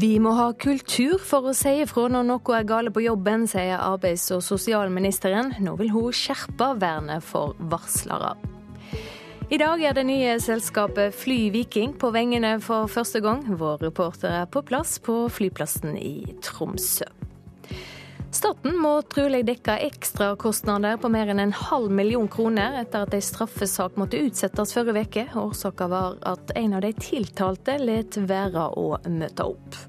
Vi må ha kultur for å si ifra når noe er gale på jobben, sier arbeids- og sosialministeren. Nå vil hun skjerpe vernet for varslere. I dag er det nye selskapet Fly Viking på vengene for første gang. Vår reporter er på plass på flyplassen i Tromsø. Staten må trolig dekke ekstrakostnader på mer enn en halv million kroner etter at en straffesak måtte utsettes forrige uke. Årsaken var at en av de tiltalte lot være å møte opp.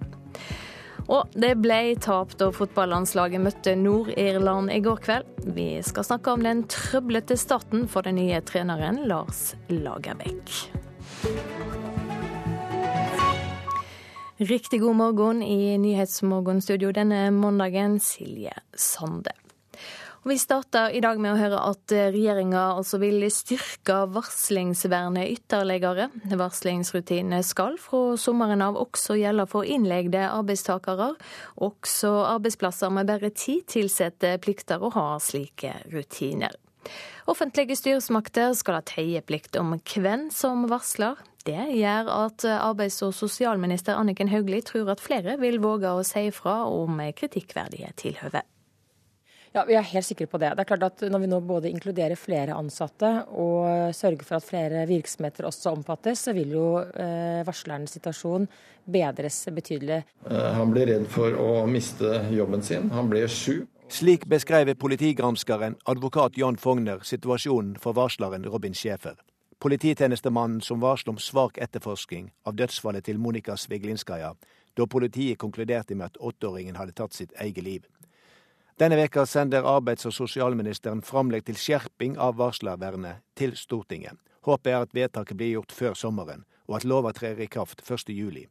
Og det ble tap da fotballandslaget møtte Nord-Irland i går kveld. Vi skal snakke om den trøblete starten for den nye treneren Lars Lagerbäck. Riktig god morgen i Nyhetsmorgenstudio denne mandagen, Silje Sande. Vi starter i dag med å høre at regjeringa altså vil styrke varslingsvernet ytterligere. Varslingsrutinene skal fra sommeren av også gjelde for innleggede arbeidstakere. Også arbeidsplasser med bare ti ansatte plikter å ha slike rutiner. Offentlige styresmakter skal ha teieplikt om hvem som varsler. Det gjør at arbeids- og sosialminister Anniken Hauglie tror at flere vil våge å si fra om kritikkverdige tilhøve. Ja, Vi er helt sikre på det. Det er klart at Når vi nå både inkluderer flere ansatte og sørger for at flere virksomheter også omfattes, så vil jo varslerens varslernes situasjon bedres betydelig. Eh, han blir redd for å miste jobben sin. Han blir sju. Slik beskrev politigranskeren advokat Jan Fogner situasjonen for varsleren Robin Schæfer. Polititjenestemannen som varsler om svak etterforsking av dødsfallet til Monika Sviglinskaja, da politiet konkluderte med at åtteåringen hadde tatt sitt eget liv. Denne veka sender arbeids- og sosialministeren framlegg til skjerping av varslervernet til Stortinget. Håpet er at vedtaket blir gjort før sommeren, og at lova trer i kraft 1.7.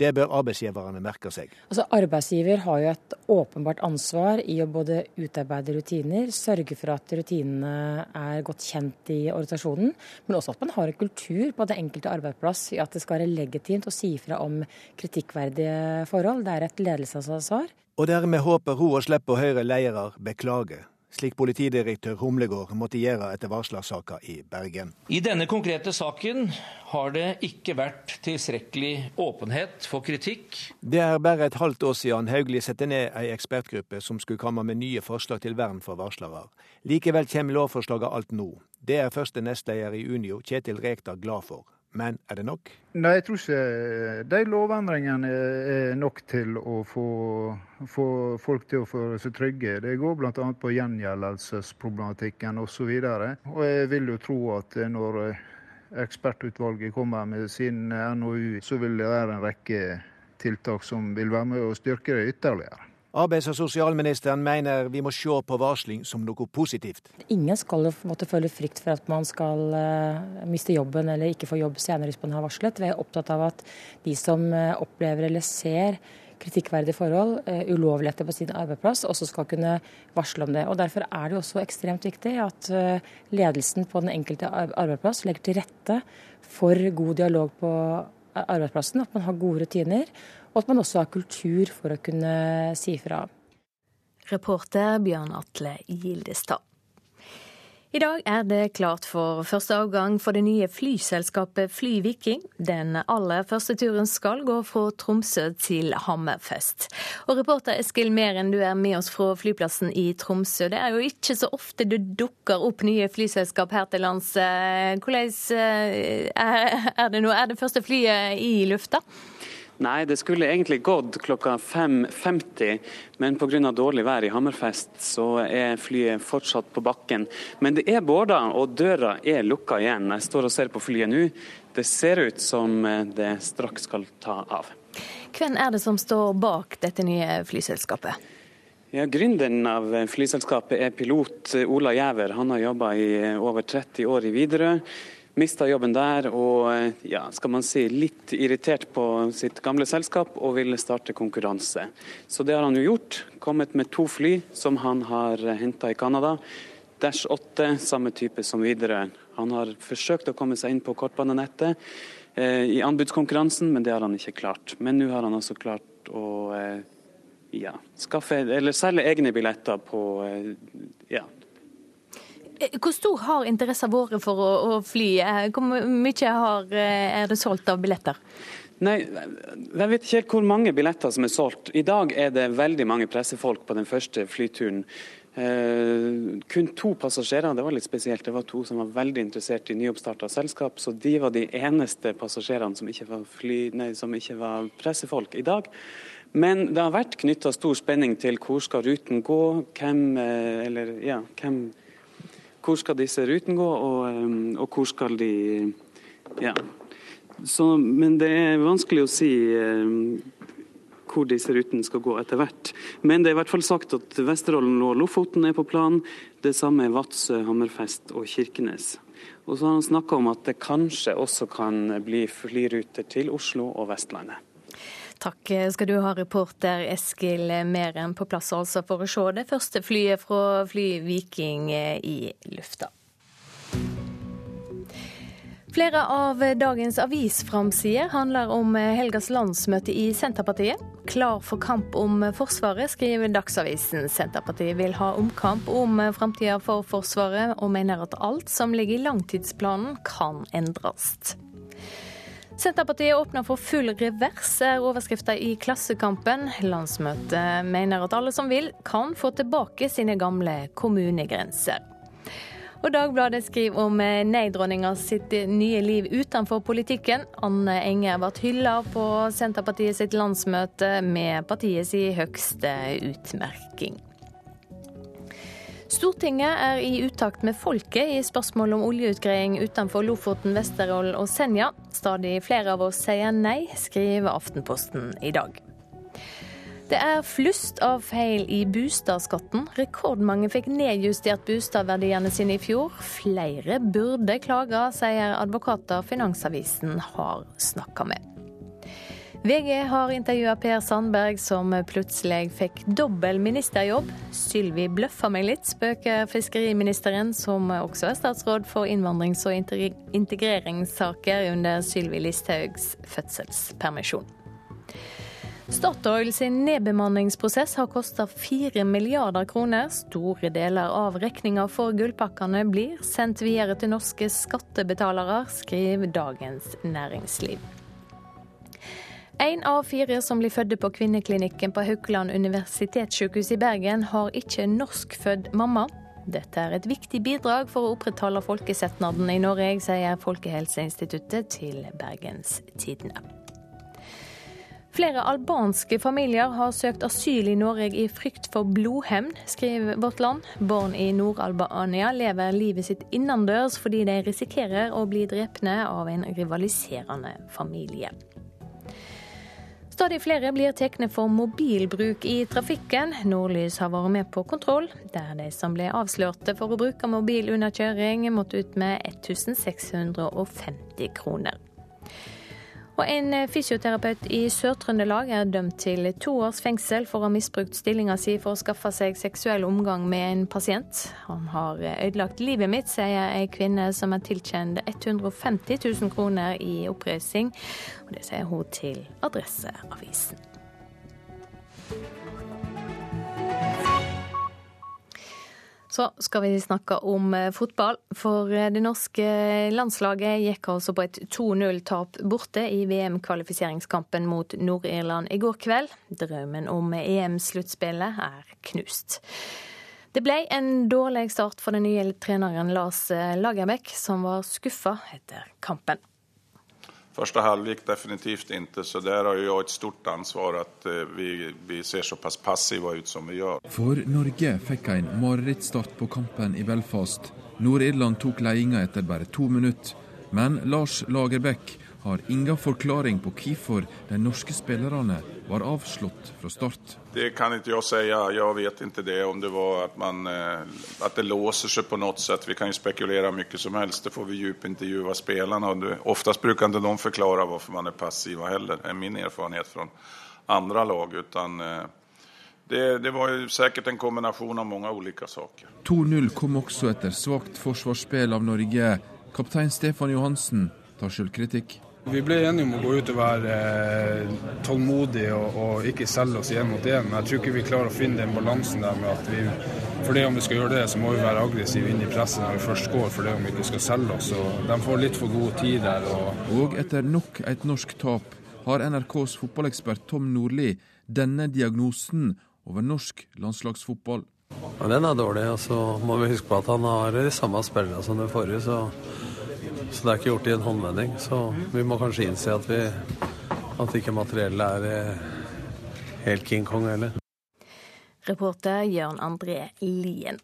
Det bør arbeidsgiverne merke seg. Altså, arbeidsgiver har jo et åpenbart ansvar i å både utarbeide rutiner, sørge for at rutinene er godt kjent i organisasjonen, men også at man har en kultur på det enkelte arbeidsplass i at det skal være legitimt å si fra om kritikkverdige forhold. Det er et ledelsesansvar. Og dermed håper hun å slippe å høre ledere beklage slik politidirektør Humlegård måtte gjøre etter varslersaka i Bergen. I denne konkrete saken har det ikke vært tilstrekkelig åpenhet for kritikk. Det er bare et halvt år siden Hauglie satte ned ei ekspertgruppe som skulle komme med nye forslag til vern for varslere. Likevel kommer lovforslaget alt nå. Det er første nestleder i Unio, Kjetil Rekdal, glad for. Men er det nok? Nei, jeg tror ikke de lovendringene er nok til å få, få folk til å føle seg trygge. Det går bl.a. på gjengjeldelsesproblematikken osv. Og, jeg vil jo tro at når ekspertutvalget kommer med sin NOU, så vil det være en rekke tiltak som vil være med å styrke det ytterligere. Arbeids- og sosialministeren mener vi må se på varsling som noe positivt. Ingen skal måtte føle frykt for at man skal uh, miste jobben eller ikke få jobb senere hvis man har varslet. Vi er opptatt av at de som uh, opplever eller ser kritikkverdige forhold, uh, ulovligheter på sin arbeidsplass, også skal kunne varsle om det. Og Derfor er det også ekstremt viktig at ledelsen på den enkelte arbeidsplass legger til rette for god dialog på arbeidsplassen, at man har gode rutiner og at man også har kultur for å kunne si fra. Reporter Bjørn Atle Gildestad. I dag er det klart for første avgang for det nye flyselskapet Flyviking. Den aller første turen skal gå fra Tromsø til Hammerfest. Og reporter Eskil Meren, du er med oss fra flyplassen i Tromsø. Det er jo ikke så ofte det dukker opp nye flyselskap her til lands. Hvordan er det nå? Er det første flyet i lufta? Nei, det skulle egentlig gått klokka 5.50, men pga. dårlig vær i Hammerfest så er flyet fortsatt på bakken. Men det er borda, og døra er lukka igjen. Jeg står og ser på flyet nå. Det ser ut som det straks skal ta av. Hvem er det som står bak dette nye flyselskapet? Ja, Gründeren av flyselskapet er pilot Ola Gjæver. Han har jobba i over 30 år i Widerøe. Mista jobben der og ja, skal man si, litt irritert på sitt gamle selskap og ville starte konkurranse. Så det har han jo gjort. Kommet med to fly som han har henta i Canada. Dash 8, samme type som Widerøe. Han har forsøkt å komme seg inn på kortbanenettet eh, i anbudskonkurransen, men det har han ikke klart. Men nå har han altså klart å eh, ja, skaffe, eller selge egne billetter på eh, ja, hvor stor har interessen vært for å, å, fly? Hvor mye har, er det solgt av billetter? Nei, Jeg vet ikke helt hvor mange billetter som er solgt. I dag er det veldig mange pressefolk på den første flyturen. Eh, kun to passasjerer, det var litt spesielt. Det var to som var veldig interessert i nyoppstarta selskap, så de var de eneste passasjerene som ikke var, fly, nei, som ikke var pressefolk i dag. Men det har vært knytta stor spenning til hvor skal ruten gå, hvem, eh, eller, ja, hvem, hvor skal disse ruten gå, og, eh, og hvor skal de Ja. Så, men det er vanskelig å si eh, hvor disse rutene skal gå etter hvert. Men det er i hvert fall sagt at Vesterålen og Lofoten er på plan. Det samme er Vadsø, Hammerfest og Kirkenes. Og så har han snakka om at det kanskje også kan bli flyruter til Oslo og Vestlandet. Takk skal du ha, reporter Eskil Meren på plass altså for å se det første flyet fra Fly Viking i lufta. Flere av dagens avisframsider handler om helgas landsmøte i Senterpartiet. Klar for kamp om Forsvaret, skriver Dagsavisen. Senterpartiet vil ha omkamp om framtida for Forsvaret, og mener at alt som ligger i langtidsplanen kan endres. Senterpartiet åpner for full revers, er overskrifta i Klassekampen. Landsmøtet mener at alle som vil, kan få tilbake sine gamle kommunegrenser. Og Dagbladet skriver om nei-dronninga sitt nye liv utenfor politikken. Anne Enger ble hylla på Senterpartiet sitt landsmøte med partiets høgste utmerking. Stortinget er i utakt med folket i spørsmål om oljeutgreiing utenfor Lofoten, Vesterålen og Senja. Stadig flere av oss sier nei, skriver Aftenposten i dag. Det er flust av feil i bostadskatten. Rekordmange fikk nedjustert bostadverdiene sine i fjor. Flere burde klage, sier advokater Finansavisen har snakka med. VG har intervjua Per Sandberg, som plutselig fikk dobbel ministerjobb. Sylvi bløffa meg litt, spøker fiskeriministeren, som også er statsråd for innvandrings- og integreringssaker under Sylvi Listhaugs fødselspermisjon. Statoil sin nedbemanningsprosess har kosta 4 milliarder kroner. Store deler av regninga for gullpakkene blir sendt videre til norske skattebetalere, skriver Dagens Næringsliv. En av fire som blir fødte på kvinneklinikken på Haukeland universitetssykehus i Bergen, har ikke norskfødt mamma. Dette er et viktig bidrag for å opprettholde folkesetnaden i Norge, sier Folkehelseinstituttet til Bergens Tidende. Flere albanske familier har søkt asyl i Norge i frykt for blodhevn, skriver Vårt Land. Barn i Nord-Albania lever livet sitt innendørs fordi de risikerer å bli drepne av en rivaliserende familie. Stadig flere blir tatt for mobilbruk i trafikken. Nordlys har vært med på kontroll, der de som ble avslørte for å bruke mobil under kjøring, måtte ut med 1650 kroner. Og en eh, fysioterapeut i Sør-Trøndelag er dømt til to års fengsel for å ha misbrukt stillinga si for å skaffe seg seksuell omgang med en pasient. Han har eh, ødelagt livet mitt, sier ei kvinne som er tilkjent 150 000 kroner i oppreising. Og det sier hun til Adresseavisen. Så skal vi snakke om eh, fotball. For eh, det norske landslaget gikk altså på et 2-0-tap borte i VM-kvalifiseringskampen mot Nord-Irland i går kveld. Drømmen om EM-sluttspillet er knust. Det ble en dårlig start for den nye treneren Lars Lagerbäck, som var skuffa etter kampen. Första halvlek definitivt inte, så der har jeg et stort ansvar at eh, vi, vi ser såpass passiva ut som vi gjør. For Norge fikk en marerittstart på kampen i Belfast. Nord-Irland tok ledelsen etter bare to minutter. Men Lars Lagerbäck har ingen forklaring på hvorfor de norske spillerne var avslått fra start. Det kan ikke jeg si. Jeg vet ikke det. Om det var at, man, eh, at det låser seg på noe sett. Vi kan jo spekulere mye som helst. Det får vi dypintervjue spillerne. Oftest bruker ikke de forklare hvorfor man er passiv heller, er min erfarenhet fra andre lag. Utan, eh, det, det, var sikkert en kombinasjon av mange ulike saker. 2-0 kom også etter svakt forsvarsspill av Norge. Kaptein Stefan Johansen tar selvkritikk. Vi ble enige om å gå ut og være eh, tålmodige og, og, ikke selge oss igjen mot én. Men jeg tror ikke vi klarer å finne den balansen der med at vi for det om vi skal gjøre det, så må vi være aggressive inn i presset når vi først går, for det om vi ikke skal selge oss. Og de får litt for god tid der. Og, og etter nok et norsk tap har NRKs fotballekspert Tom Nordli denne diagnosen over norsk landslagsfotball. Ja, den er dårlig. og så må vi huske på at han har de samme spillerne som den forrige. Så, så, det er ikke gjort i en håndvending. Så vi må kanskje innse at, vi, at ikke materiellet er eh, helt King Kong heller. Reporter Jørn André Lien.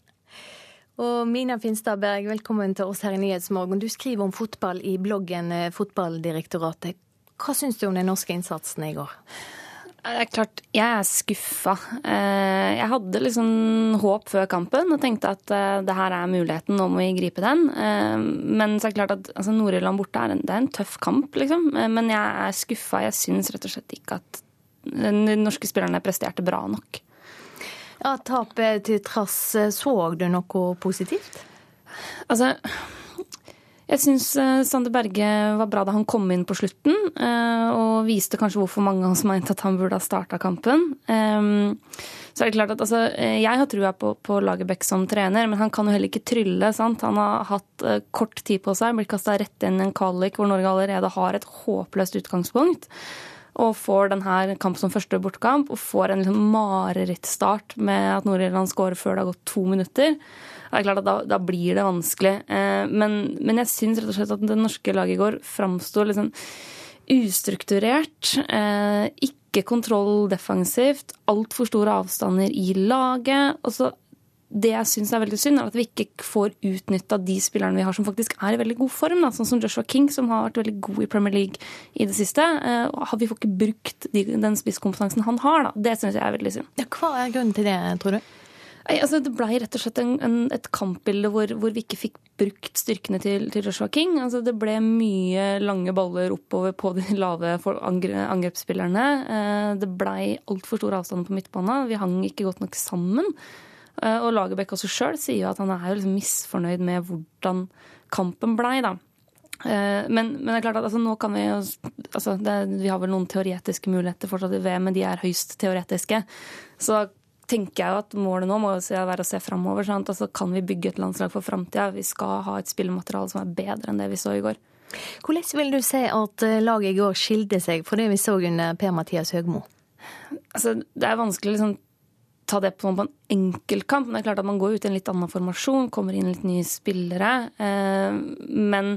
Og Mina Finstadberg, velkommen til oss her i Nyhetsmorgen. Du skriver om fotball i bloggen eh, Fotballdirektoratet. Hva syns du om den norske innsatsen i går? Det er klart, jeg er skuffa. Eh, jeg hadde liksom håp før kampen og tenkte at eh, det her er muligheten, nå må vi gripe den. Eh, men så er det klart at altså, Nord-Irland borte er en, det er en tøff kamp, liksom. Men jeg er skuffa. Jeg syns rett og slett ikke at de norske spillerne presterte bra nok. Ja, Tapet til trass, så du noe positivt? Altså jeg syns eh, Sander Berge var bra da han kom inn på slutten, eh, og viste kanskje hvorfor mange av oss mente at han burde ha starta kampen. Ehm, så er det klart at altså, eh, Jeg har trua på, på Lagerbäck som trener, men han kan jo heller ikke trylle. sant? Han har hatt kort tid på seg, blitt kasta rett inn i en kvalik hvor Norge allerede har et håpløst utgangspunkt. Og får denne kamp som første bortekamp, og får en liksom marerittstart med at Nord-Irland skårer før det har gått to minutter er klart at da, da blir det vanskelig. Eh, men, men, jeg syns rett og slett at det norske laget i går framsto sånn ustrukturert. Eh, ikke kontroll defensivt. Altfor store avstander i laget. Og så det jeg syns er veldig synd, er at vi ikke får utnytta de spillerne vi har som faktisk er i veldig god form. Da. Sånn som Joshua King, som har vært veldig god i Premier League i det siste. Eh, vi får ikke brukt de, den spisskompetansen han har. Da. Det syns jeg er veldig synd. Ja, hva er grunnen til det, tror du? Nei, altså Det blei rett og slett en, en, et kampbilde hvor, hvor, vi ikke fikk brukt styrkene til, til Joshua King. Altså Det ble mye lange baller oppover på de lave angrepsspillerne. Eh, det blei altfor stor avstand på midtbanen. Vi hang ikke godt nok sammen. Eh, og Lagerbäck også sjøl sier jo at han er liksom misfornøyd med hvordan kampen blei. Eh, men, men, det er klart at altså, nå kan vi altså, det, Vi har vel noen teoretiske muligheter fortsatt i VM, men de er høyst teoretiske. Så tenker jeg jo at målet nå må være å se framover. Altså, kan vi bygge et landslag for framtida? Vi skal ha et spillemateriale som er bedre enn det vi så i går. Hvordan vil du si at eh, laget i går skilte seg fra det vi så under Per-Mathias Høgmo? Altså, det er vanskelig å liksom, ta det på, på en enkeltkamp. Men det er klart at man går ut i en litt annen formasjon, kommer inn litt nye spillere. Eh, men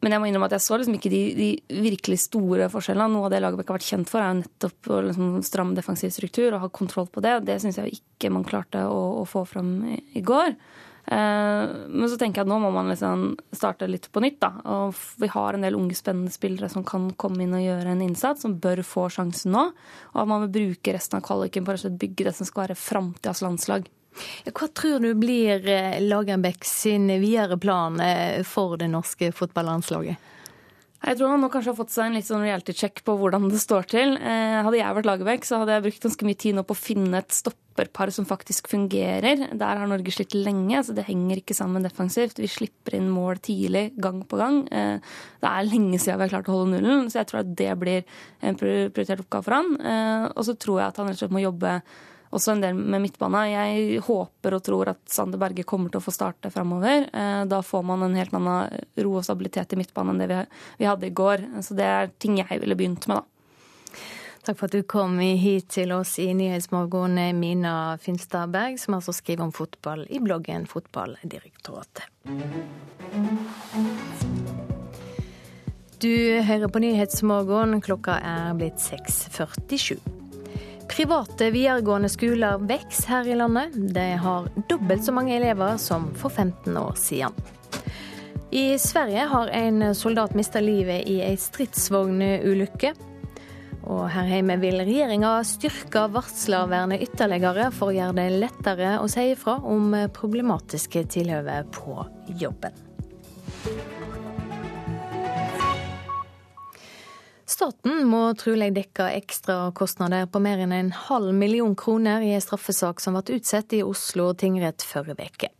men jeg må innrømme at jeg så liksom ikke de, de, virkelig store forskjellene. Noe av det Lagerbäck har vært kjent for, er jo nettopp å liksom stram defensiv struktur og ha kontroll på det. Det syns jeg ikke man klarte å, å få fram i, i går. Eh, men så tenker jeg at nå må man liksom starte litt på nytt. da. Og vi har en del unge, spennende spillere som kan komme inn og gjøre en innsats, som bør få sjansen nå. Og at man vil bruke resten av kvaliken på å bygge det som skal være framtidas landslag. Hva tror du blir eh, Lagerbäck sin videre plan eh, for det norske fotballandslaget? Jeg tror han nå kanskje har fått seg en litt sånn reality check på hvordan det står til. Eh, hadde jeg vært Lagerbäck, så hadde jeg brukt ganske mye tid nå på å finne et stopperpar som faktisk fungerer. Der har Norge slitt lenge, så det henger ikke sammen defensivt. Vi slipper inn mål tidlig, gang på gang. Det er lenge siden vi har klart å holde nullen, så jeg tror at det blir en prioritert oppgave for han. Og så tror jeg at han rett og slett må jobbe også en del med midtbana. Jeg håper og tror at Sander Berge kommer til å få starte framover. Eh, da får man en helt annen ro og stabilitet i midtbanen enn det vi hadde i går. Så det er ting jeg ville begynt med, da. Takk for at du kom hit til oss i Nyhetsmorgen, Mina Finstad Berg, som altså skriver om fotball i bloggen Fotballdirektoratet. Du hører på Nyhetsmorgen. Klokka er blitt 6.47. Private videregående skoler vokser her i landet. De har dobbelt så mange elever som for 15 år siden. I Sverige har en soldat mista livet i ei stridsvognulykke. Og her hjemme vil regjeringa styrke varslervernet ytterligere for å gjøre det lettere å si ifra om problematiske tilhøve på jobben. Staten må trolig dekke ekstrakostnader på mer enn en halv million kroner i en straffesak som ble utsatt i Oslo tingrett forrige uke.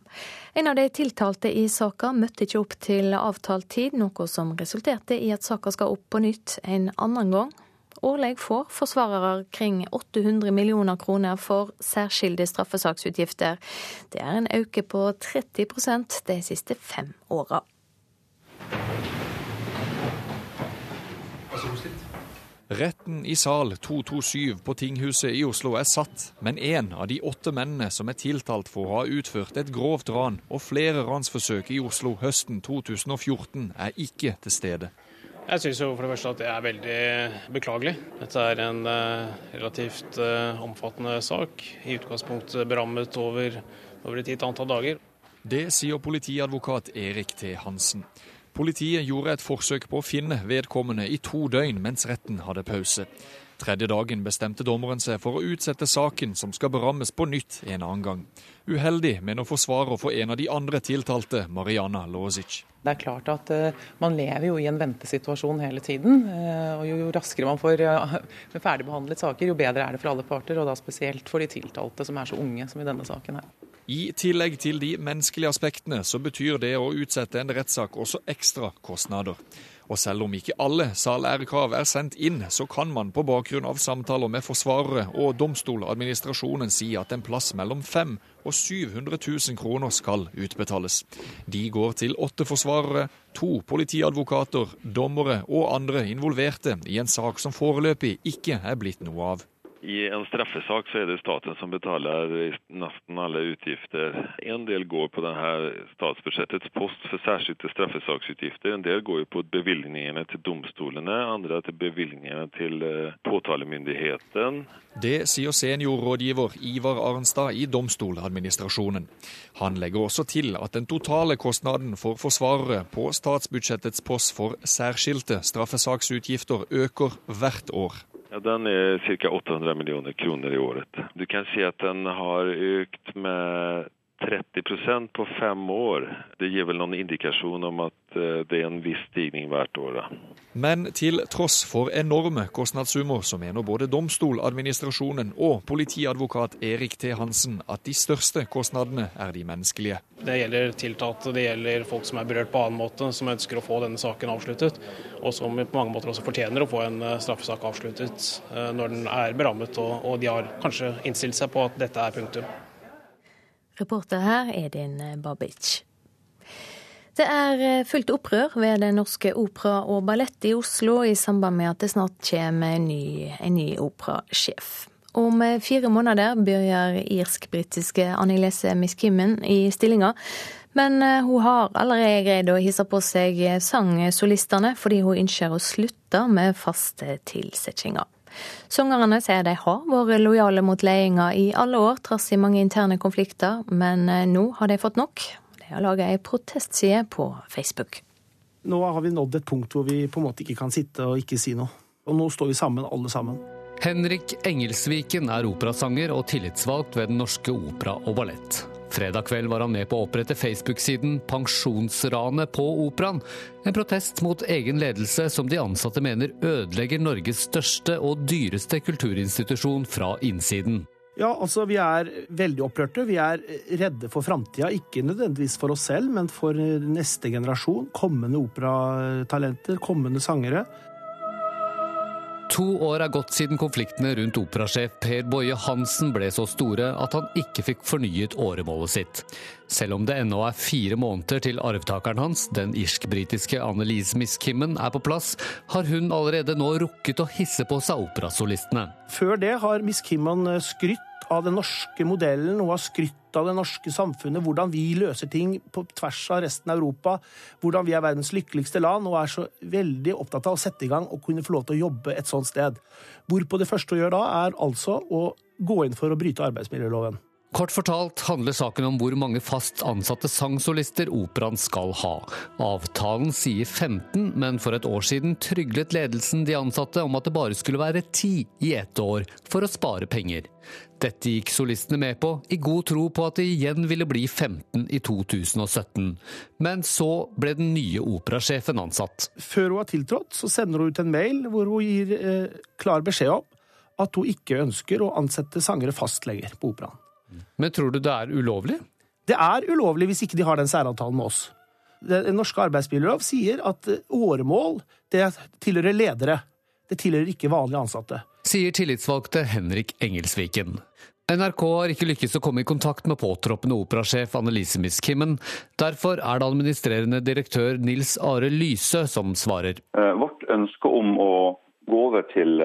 En av de tiltalte i saka møtte ikke opp til avtalt tid, noe som resulterte i at saka skal opp på nytt en annen gang. Årlig får forsvarere kring 800 millioner kroner for særskilde straffesaksutgifter. Det er en økning på 30% de siste fem åra. Retten i sal 227 på tinghuset i Oslo er satt, men én av de åtte mennene som er tiltalt for å ha utført et grovt ran og flere ransforsøk i Oslo høsten 2014, er ikke til stede. Jeg syns for det første at det er veldig beklagelig. Dette er en uh, relativt uh, omfattende sak. I utgangspunktet berammet over, over et gitt antall dager. Det sier politiadvokat Erik T. Hansen. Politiet gjorde et forsøk på å finne vedkommende i to døgn mens retten hadde pause. Tredje dagen bestemte dommeren seg for å utsette saken, som skal berammes på nytt en annen gang. Uheldig, mener forsvarer for en av de andre tiltalte, Mariana Lozic. Det er klart at uh, Man lever jo i en ventesituasjon hele tiden. Uh, og Jo, raskere man får uh, ferdigbehandlet saker, jo bedre er det for alle parter. Og da spesielt for de tiltalte som er så unge som i denne saken her. I tillegg til de menneskelige aspektene, så betyr det å utsette en rettssak også ekstra kostnader. Og selv om ikke alle salærekrav er sendt inn, så kan man på bakgrunn av samtaler med forsvarere og domstoladministrasjonen si at en plass mellom 500 og 700 000 kroner skal utbetales. De går til åtte forsvarere, to politiadvokater, dommere og andre involverte i en sak som foreløpig ikke er blitt noe av. I en straffesak så er det staten som betaler nesten alle utgifter. En del går på denne statsbudsjettets post for særskilte straffesaksutgifter. En del går jo på bevilgningene til domstolene, andre til bevilgningene til eh, påtalemyndigheten. Det sier seniorrådgiver Ivar Arnstad i Domstoladministrasjonen. Han legger også til at den totale kostnaden for forsvarere på statsbudsjettets post for særskilte straffesaksutgifter øker hvert år. Ja, den er ca. 800 millioner kroner i året. Du kan se at den har økt med 30% på fem år. Det gir vel noen indikasjon om at eh, det er en viss stigning hvert år. Da. Men til tross for enorme kostnadssummer, så mener både Domstoladministrasjonen og politiadvokat Erik T. Hansen at de største kostnadene er de menneskelige. Det gjelder tiltalte, det gjelder folk som er berørt på annen måte, som ønsker å få denne saken avsluttet. Og som på mange måter også fortjener å få en eh, straffesak avsluttet eh, når den er berammet og de har kanskje innstilt seg på at dette er punktum. Reporter her Edin Babic. Det er eh, fullt opprør ved Den norske opera og ballett i Oslo i samband med at det snart kommer en ny, en ny operasjef. Om eh, fire måneder begynner irsk-britiske Annelise Miskimmen i stillinga. Men eh, hun har allerede greid å hisse på seg sangsolistene, fordi hun ønsker å slutte med faste tilsettinger. Sangerne sier de har vært lojale mot ledelsen i alle år, trass i mange interne konflikter, men eh, nå har de fått nok. De har laga ei protestside på Facebook. Nå har vi nådd et punkt hvor vi på en måte ikke kan sitte og ikke si noe. Og nå står vi sammen, alle sammen. Henrik Engelsviken er operasanger og tillitsvalgt ved Den norske opera og ballett. Fredag kveld var han med på å opprette Facebook-siden Pensjonsranet på Operaen. En protest mot egen ledelse som de ansatte mener ødelegger Norges største og dyreste kulturinstitusjon fra innsiden. Ja, altså Vi er veldig opprørte. Vi er redde for framtida. Ikke nødvendigvis for oss selv, men for neste generasjon. Kommende operatalenter, kommende sangere. To år er gått siden konfliktene rundt operasjef Per Boje Hansen ble så store at han ikke fikk fornyet åremålet sitt. Selv om det ennå er fire måneder til arvtakeren hans, den irsk-britiske Annelise Miskimmen, er på plass, har hun allerede nå rukket å hisse på seg operasolistene. Før det har Miss Kimman skrytt av den norske modellen, og har skrytt av det norske samfunnet, hvordan vi løser ting på tvers av resten av Europa, hvordan vi er verdens lykkeligste land, og er så veldig opptatt av å sette i gang og kunne få lov til å jobbe et sånt sted. Hvorpå det første å gjøre da, er altså å gå inn for å bryte arbeidsmiljøloven. Kort fortalt handler saken om hvor mange fast ansatte sangsolister operaen skal ha. Avtalen sier 15, men for et år siden tryglet ledelsen de ansatte om at det bare skulle være 10 i ett år, for å spare penger. Dette gikk solistene med på, i god tro på at det igjen ville bli 15 i 2017. Men så ble den nye operasjefen ansatt. Før hun har tiltrådt, så sender hun ut en mail hvor hun gir eh, klar beskjed om at hun ikke ønsker å ansette sangere fast lenger på operaen. Men tror du det er ulovlig? Det er ulovlig hvis ikke de har den særavtalen med oss. Den norske arbeidsmiljølov sier at eh, åremål det tilhører ledere. Det tilhører ikke vanlige ansatte. Sier tillitsvalgte Henrik Engelsviken. NRK har ikke lykkes å komme i kontakt med påtroppende operasjef Annelise Miskimmen. Derfor er det administrerende direktør Nils Are Lyse som svarer. Eh, vårt ønske om å gå over til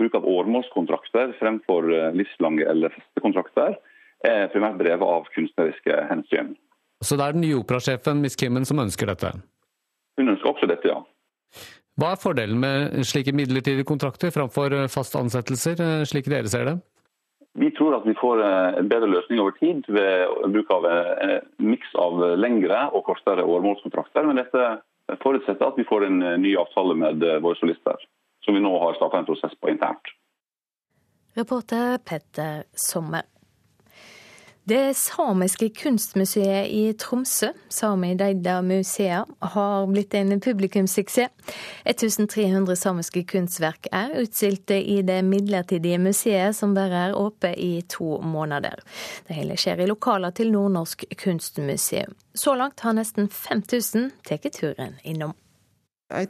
bruk av åremålskontrakter fremfor livslange eller festekontrakter, er primært drevet av kunstneriske hensyn. Så det er den nye operasjefen Miss Kimmen som ønsker dette? Hun ønsker også dette, ja. Hva er fordelen med slike midlertidige kontrakter framfor faste ansettelser, slik dere ser det? Vi tror at vi får en bedre løsning over tid ved bruk av en miks av lengre og kortere åremålskontrakter. Men dette forutsetter at vi får en ny avtale med våre solister, som vi nå har startet en prosess på internt. Reporter Petter Sommer. Det samiske kunstmuseet i Tromsø, Sami Deida Musea, har blitt en publikumssuksess. 1300 samiske kunstverk er utstilte i det midlertidige museet, som bare er åpent i to måneder. Det hele skjer i lokaler til Nordnorsk kunstmuseum. Så langt har nesten 5000 tatt turen innom. En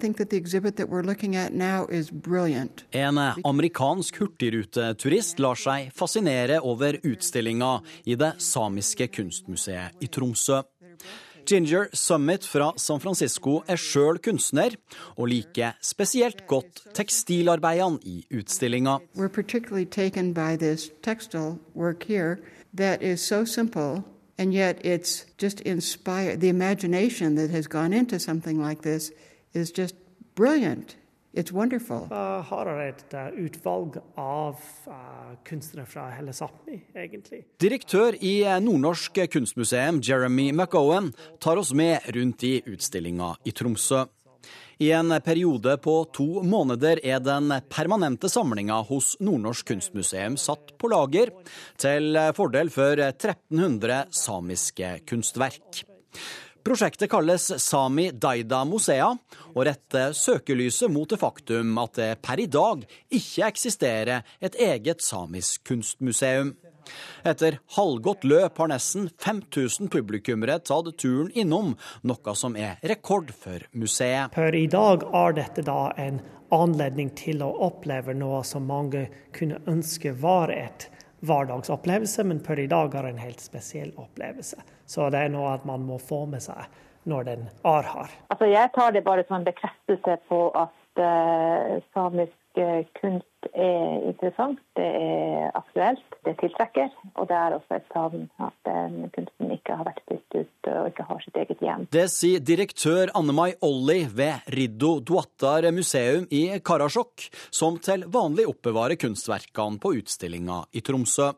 amerikansk hurtigruteturist lar seg fascinere over utstillinga i det samiske kunstmuseet i Tromsø. Ginger Summit fra San Francisco er sjøl kunstner, og liker spesielt godt tekstilarbeidene i utstillinga. And yet it's just inspired the imagination that has gone into something like this is just brilliant. It's wonderful. Jeg har et uh, utvalg av uh, kunstnere fra hele Sápmi, egentlig. Direktør i uh, Nordnorsk kunstmuseum, Jeremy McOwen, tar oss med rundt i utstillinga i Tromsø. I en periode på to måneder er den permanente samlinga hos Nordnorsk kunstmuseum satt på lager, til fordel for 1300 samiske kunstverk. Prosjektet kalles Sami Daida Musea, og retter søkelyset mot det faktum at det per i dag ikke eksisterer et eget samisk kunstmuseum. Etter halvgått løp har nesten 5000 publikummere tatt turen innom, noe som er rekord for museet. Per i dag er dette da en anledning til å oppleve noe som mange kunne ønske var et hverdagsopplevelse, men per i dag er det en helt spesiell opplevelse. Så det er noe at man må få med seg når den ar har. Altså, jeg tar det bare som en bekreftelse på at uh, samisk uh, kunst er interessant, det er aktuelt, det tiltrekker. Og det er også et savn at den kunsten ikke har vært stilt ut og ikke har sitt eget hjem. Det sier direktør Anne-Mai Olli ved Riddo Duattar museum i Karasjok, som til vanlig oppbevarer kunstverkene på utstillinga i Tromsø.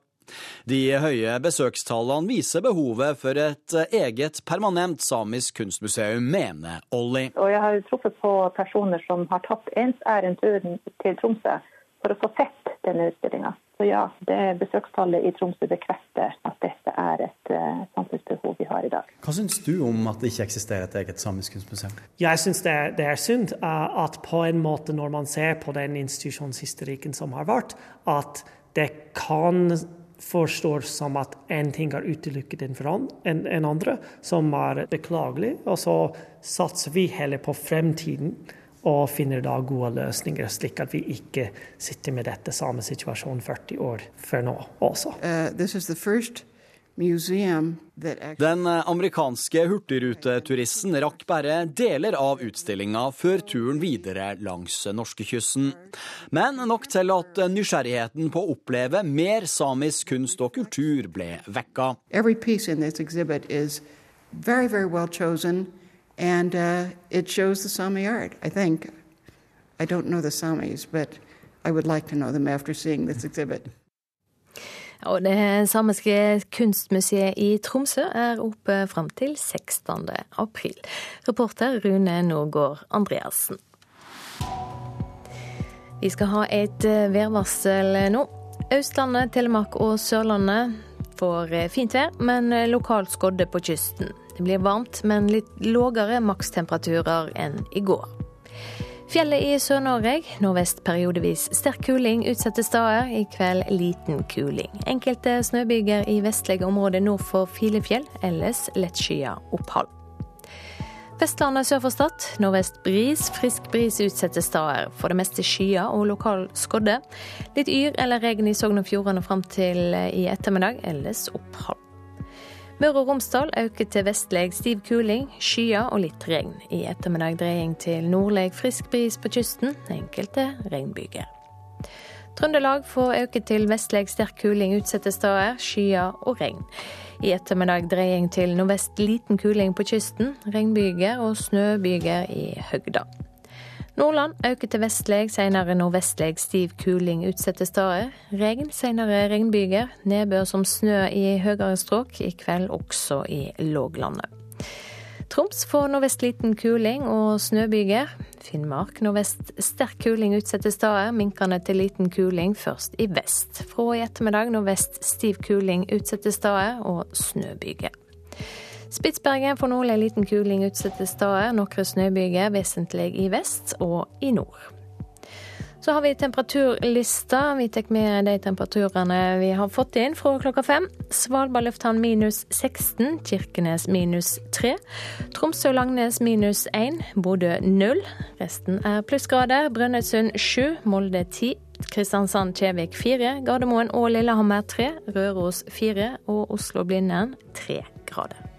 De høye besøkstallene viser behovet for et eget permanent samisk kunstmuseum, mener Olli. Og jeg har truffet på personer som har tatt ensærend turen til Tromsø for å få sett denne utstillinga. Så ja, det besøkstallet i Tromsø bekrefter at dette er et uh, samfunnsbehov vi har i dag. Hva syns du om at det ikke eksisterer et eget samisk kunstmuseum? Jeg syns det, det, er synd uh, at på en måte, når man ser på den institusjonshistorikken som har vært, at det kan forstår som at én ting er utelukket enn en, en andre, som er beklagelig. Og så satser vi heller på fremtiden og finner da gode løsninger, slik at vi ikke sitter med dette samme situasjonen 40 år før nå også. Uh, den amerikanske hurtigruteturisten rakk bare deler av utstillinga før turen videre langs norskekysten. Men nok til at nysgjerrigheten på å oppleve mer samisk kunst og kultur ble vekka. Very, very well chosen, and uh, it shows the Sami art, I think. I don't know the Samis, but I would like to know them after seeing this exhibit. Og det samiske kunstmuseet i Tromsø er oppe fram til 16. april. Reporter Rune Norgård Andreassen. Vi skal ha et eh, værvarsel nå. Østlandet, Telemark og Sørlandet får eh, fint vær, men eh, lokalt skodde på kysten. Det blir varmt, men litt lågere makstemperaturer enn i går. Fjellet i Sør-Norge. Nordvest periodevis sterk kuling utsatte steder. I kveld liten kuling. Enkelte snøbyger i vestlige områder nord for Filefjell. Ellers lettskyet opphold. Vestlandet sør for Stad. Nordvest bris. Frisk bris utsatte steder. For det meste skyer og lokal skodde. Litt yr eller regn i Sogn og Fjordane fram til i ettermiddag. Ellers opphold. Møre og Romsdal øker til vestlig stiv kuling, skyer og litt regn. I ettermiddag dreying til nordlig frisk bris på kysten, enkelte regnbyger. Trøndelag får øke til vestlig sterk kuling utsatte steder, skyer og regn. I ettermiddag dreying til nordvest liten kuling på kysten, regnbyger og snøbyger i høgda. Nordland øker til vestlig, senere nordvestlig stiv kuling utsatte steder. Regn, senere regnbyger. Nedbør som snø i høyere strøk, i kveld også i låglandet. Troms får nordvest liten kuling og snøbyger. Finnmark nordvest sterk kuling utsatte steder, minkende til liten kuling først i vest. Fra i ettermiddag nordvest stiv kuling utsatte steder og snøbyger. Spitsbergen får nordlig liten kuling utsatte steder. Noen snøbyger, vesentlig i vest og i nord. Så har vi temperaturlista. Vi tar med de temperaturene vi har fått inn fra klokka fem. Svalbard lufthavn minus 16, Kirkenes minus 3. Tromsø-Langnes minus 1, Bodø 0. Resten er plussgrader. Brønnøysund 7, Molde 10. Kristiansand-Kjevik 4, Gardermoen og Lillehammer 3, Røros 4 og Oslo-Blindern 3 grader.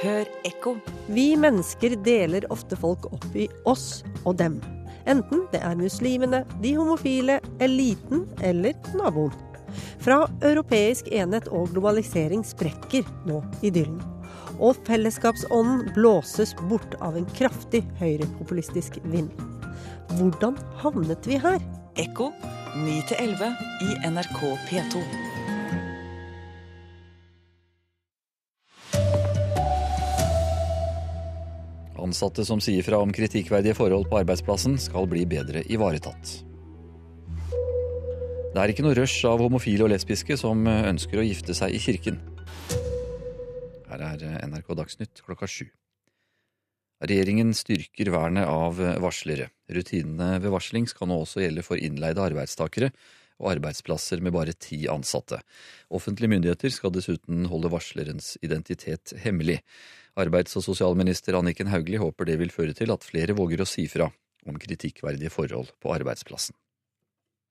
Hør ekko. Vi mennesker deler ofte folk opp i oss og dem. Enten det er muslimene, de homofile, eliten eller naboen. Fra europeisk enhet og globalisering sprekker nå idyllen. Og fellesskapsånden blåses bort av en kraftig høyrepopulistisk vind. Hvordan havnet vi her? Ekko 9-11 i NRK P2. Ansatte som sier fra om kritikkverdige forhold på arbeidsplassen, skal bli bedre ivaretatt. Det er ikke noe rush av homofile og lesbiske som ønsker å gifte seg i kirken. Her er NRK Dagsnytt klokka sju. Regjeringen styrker vernet av varslere. Rutinene ved varsling skal nå også gjelde for innleide arbeidstakere og arbeidsplasser med bare ti ansatte. Offentlige myndigheter skal dessuten holde varslerens identitet hemmelig. Arbeids- og sosialminister Anniken Hauglie håper det vil føre til at flere våger å si fra om kritikkverdige forhold på arbeidsplassen.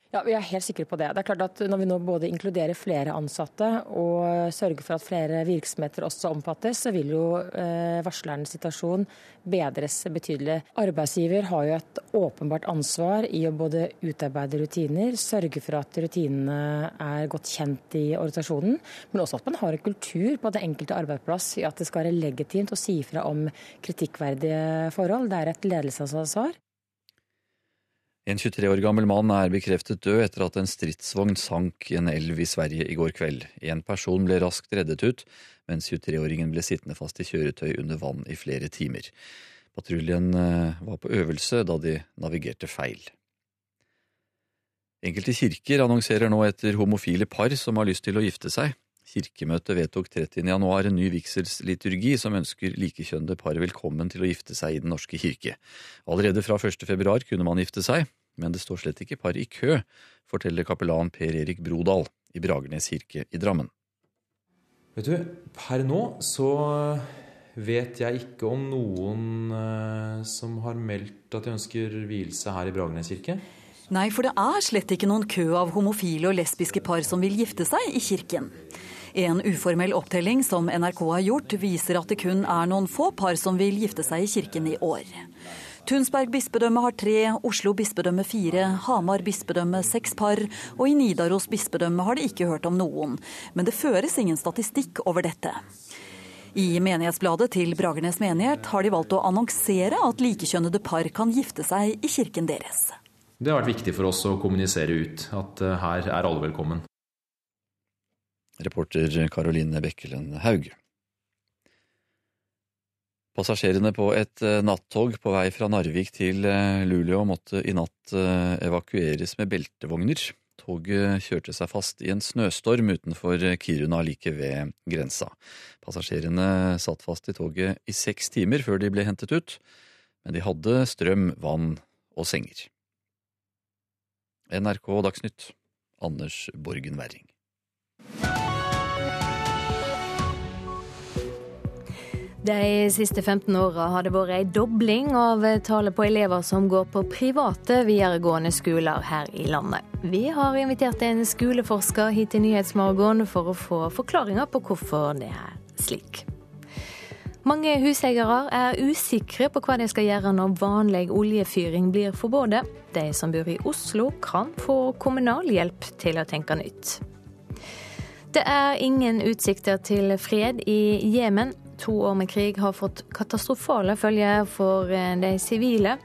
Ja, Vi er helt sikre på det. Det er klart at Når vi nå både inkluderer flere ansatte og sørger for at flere virksomheter også omfattes, så vil jo eh, varslernes situasjon bedres betydelig. Arbeidsgiver har jo et åpenbart ansvar i å både utarbeide rutiner, sørge for at rutinene er godt kjent i organisasjonen, men også at man har en kultur på det enkelte arbeidsplass i at det skal være legitimt å si fra om kritikkverdige forhold. Det er et ledelsesansvar. En 23 år gammel mann er bekreftet død etter at en stridsvogn sank i en elv i Sverige i går kveld. En person ble raskt reddet ut, mens 23-åringen ble sittende fast i kjøretøy under vann i flere timer. Patruljen eh, var på øvelse da de navigerte feil. Enkelte kirker annonserer nå etter homofile par som har lyst til å gifte seg. Kirkemøtet vedtok 30. januar en ny vigselsliturgi som ønsker likekjønnede par velkommen til å gifte seg i Den norske kirke. Allerede fra 1. februar kunne man gifte seg, men det står slett ikke par i kø, forteller kapellan Per Erik Brodal i Bragernes kirke i Drammen. Vet du, per nå så vet jeg ikke om noen eh, som har meldt at de ønsker vielse her i Bragernes kirke. Nei, for det er slett ikke noen kø av homofile og lesbiske par som vil gifte seg i kirken. En uformell opptelling som NRK har gjort, viser at det kun er noen få par som vil gifte seg i kirken i år. Tunsberg bispedømme har tre, Oslo bispedømme fire, Hamar bispedømme seks par, og i Nidaros bispedømme har de ikke hørt om noen. Men det føres ingen statistikk over dette. I menighetsbladet til Bragernes menighet har de valgt å annonsere at likekjønnede par kan gifte seg i kirken deres. Det har vært viktig for oss å kommunisere ut at eh, her er alle velkommen. Reporter Karoline Bekkelen Haug. Passasjerene på et eh, nattog på vei fra Narvik til eh, Luleå måtte i natt evakueres med beltevogner. Toget kjørte seg fast i en snøstorm utenfor Kiruna like ved grensa. Passasjerene satt fast i toget i seks timer før de ble hentet ut, men de hadde strøm, vann og senger. NRK Dagsnytt, Anders Borgen Werring. De siste 15 åra har det vært ei dobling av tallet på elever som går på private videregående skoler her i landet. Vi har invitert en skoleforsker hit til Nyhetsmorgen for å få forklaringer på hvorfor det er slik. Mange huseiere er usikre på hva de skal gjøre når vanlig oljefyring blir forbudt. De som bor i Oslo kan få kommunal hjelp til å tenke nytt. Det er ingen utsikter til fred i Jemen. To år med krig har fått katastrofale følger for eh, de sivile.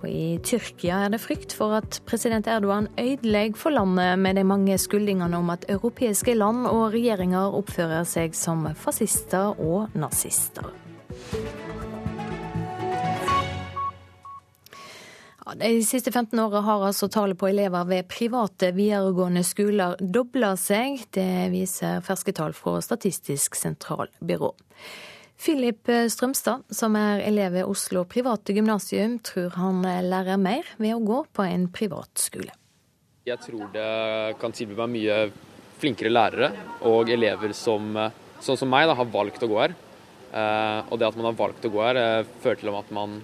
Og I Tyrkia er det frykt for at president Erdogan ødelegger for landet med de mange skyldningene om at europeiske land og regjeringer oppfører seg som fascister og nazister. De siste 15 åra har altså tallet på elever ved private videregående skoler dobla seg. Det viser ferske tall fra Statistisk sentralbyrå. Philip Strømstad, som er elev ved Oslo private gymnasium, tror han lærer mer ved å gå på en privatskole. Jeg tror det kan tilby meg mye flinkere lærere og elever som, sånn som meg, da, har valgt å gå her. Eh, og det at man har valgt å gå her, eh, fører til at man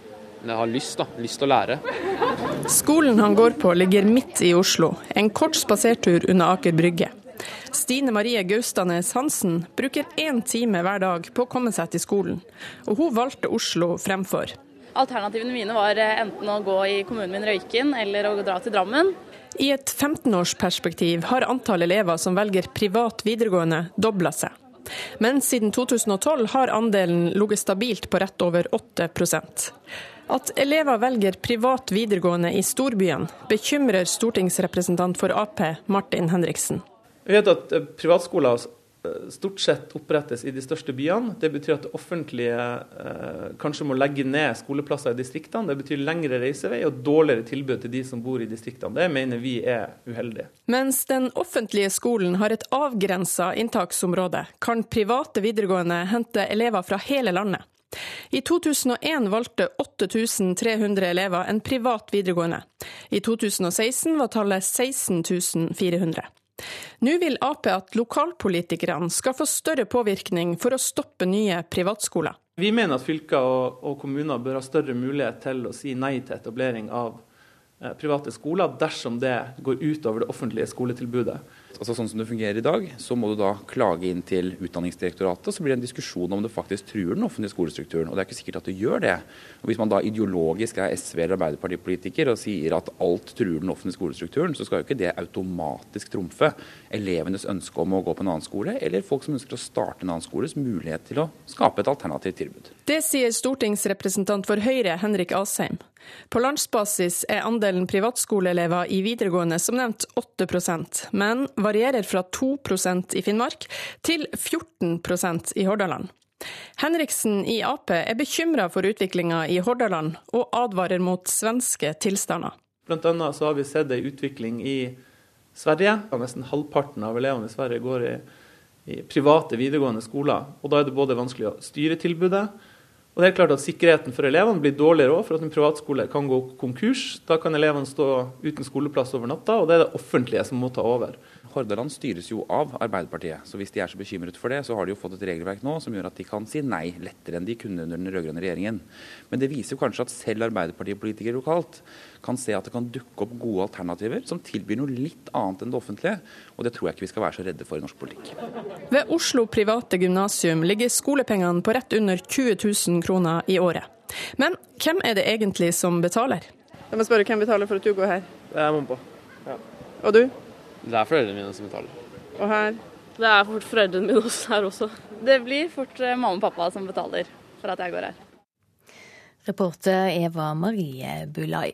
jeg har lyst, da. Lyst til å lære. Skolen han går på ligger midt i Oslo, en kort spasertur under Aker Brygge. Stine Marie Gaustanes Hansen bruker én time hver dag på å komme seg til skolen, og hun valgte Oslo fremfor. Alternativene mine var eh, enten å gå i kommunen min Røyken eller å dra til Drammen. I et 15-årsperspektiv har antall elever som velger privat videregående dobla seg. Men siden 2012 har andelen ligget stabilt på rett over 8 at elever velger privat videregående i storbyene, bekymrer stortingsrepresentant for Ap, Martin Henriksen. Vi vet at eh, privatskoler eh, stort sett opprettes i de største byene. Det betyr at det offentlige eh, kanskje må legge ned skoleplasser i distriktene. Det betyr lengre reisevei og dårligere tilbud til de som bor i distriktene. Det mener vi er uheldig. Mens den offentlige skolen har et avgrensa inntaksområde, kan private videregående hente elever fra hele landet. I 2001 valgte 8300 elever en privat videregående. I 2016 var tallet 16 400. Nå vil Ap at lokalpolitikerne skal få større påvirkning for å stoppe nye privatskoler. Vi mener at fylker og, og kommuner bør ha større mulighet til å si nei til etablering av eh, private skoler dersom det går utover det offentlige skoletilbudet. Altså Sånn som det fungerer i dag, så må du da klage inn til Utdanningsdirektoratet, så blir det en diskusjon om det faktisk truer den offentlige skolestrukturen. Og det er ikke sikkert at det gjør det. Og Hvis man da ideologisk er SV- eller Arbeiderpartipolitiker og sier at alt truer den offentlige skolestrukturen, så skal jo ikke det automatisk trumfe elevenes ønske om å gå på en annen skole, eller folk som ønsker å starte en annen skoles mulighet til å skape et alternativt tilbud. Det sier stortingsrepresentant for Høyre Henrik Asheim. På landsbasis er andelen privatskoleelever i videregående som nevnt 8% men varierer fra 2% i Finnmark til 14% i Hordaland. Henriksen i Ap er bekymra for utviklinga i Hordaland, og advarer mot svenske tilstander. Blant annet så har vi sett ei utvikling i Sverige. Nesten halvparten av elevene i Sverige går i, i private videregående skoler. Og da er det både vanskelig å styre tilbudet, og det er klart at Sikkerheten for elevene blir dårligere òg, for at en privatskole kan gå konkurs. Da kan elevene stå uten skoleplass over natta, og det er det offentlige som må ta over. Hordaland styres jo av Arbeiderpartiet, så hvis de er så bekymret for det, så har de jo fått et regelverk nå som gjør at de kan si nei lettere enn de kunne under den rød-grønne regjeringen. Men det viser jo kanskje at selv Arbeiderpartipolitikere lokalt kan se at det kan dukke opp gode alternativer som tilbyr noe litt annet enn det offentlige, og det tror jeg ikke vi skal være så redde for i norsk politikk. Ved Oslo private gymnasium ligger skolepengene på rett under 20 000 kroner i året. Men hvem er det egentlig som betaler? Jeg må spørre, Hvem betaler for at du går her? Det er mamma. Ja. Og du? Det er foreldrene mine som betaler. Og her? Det er fort foreldrene mine her også. Det blir fort eh, mamma og pappa som betaler for at jeg går her. Reporter Eva Marie Bulai.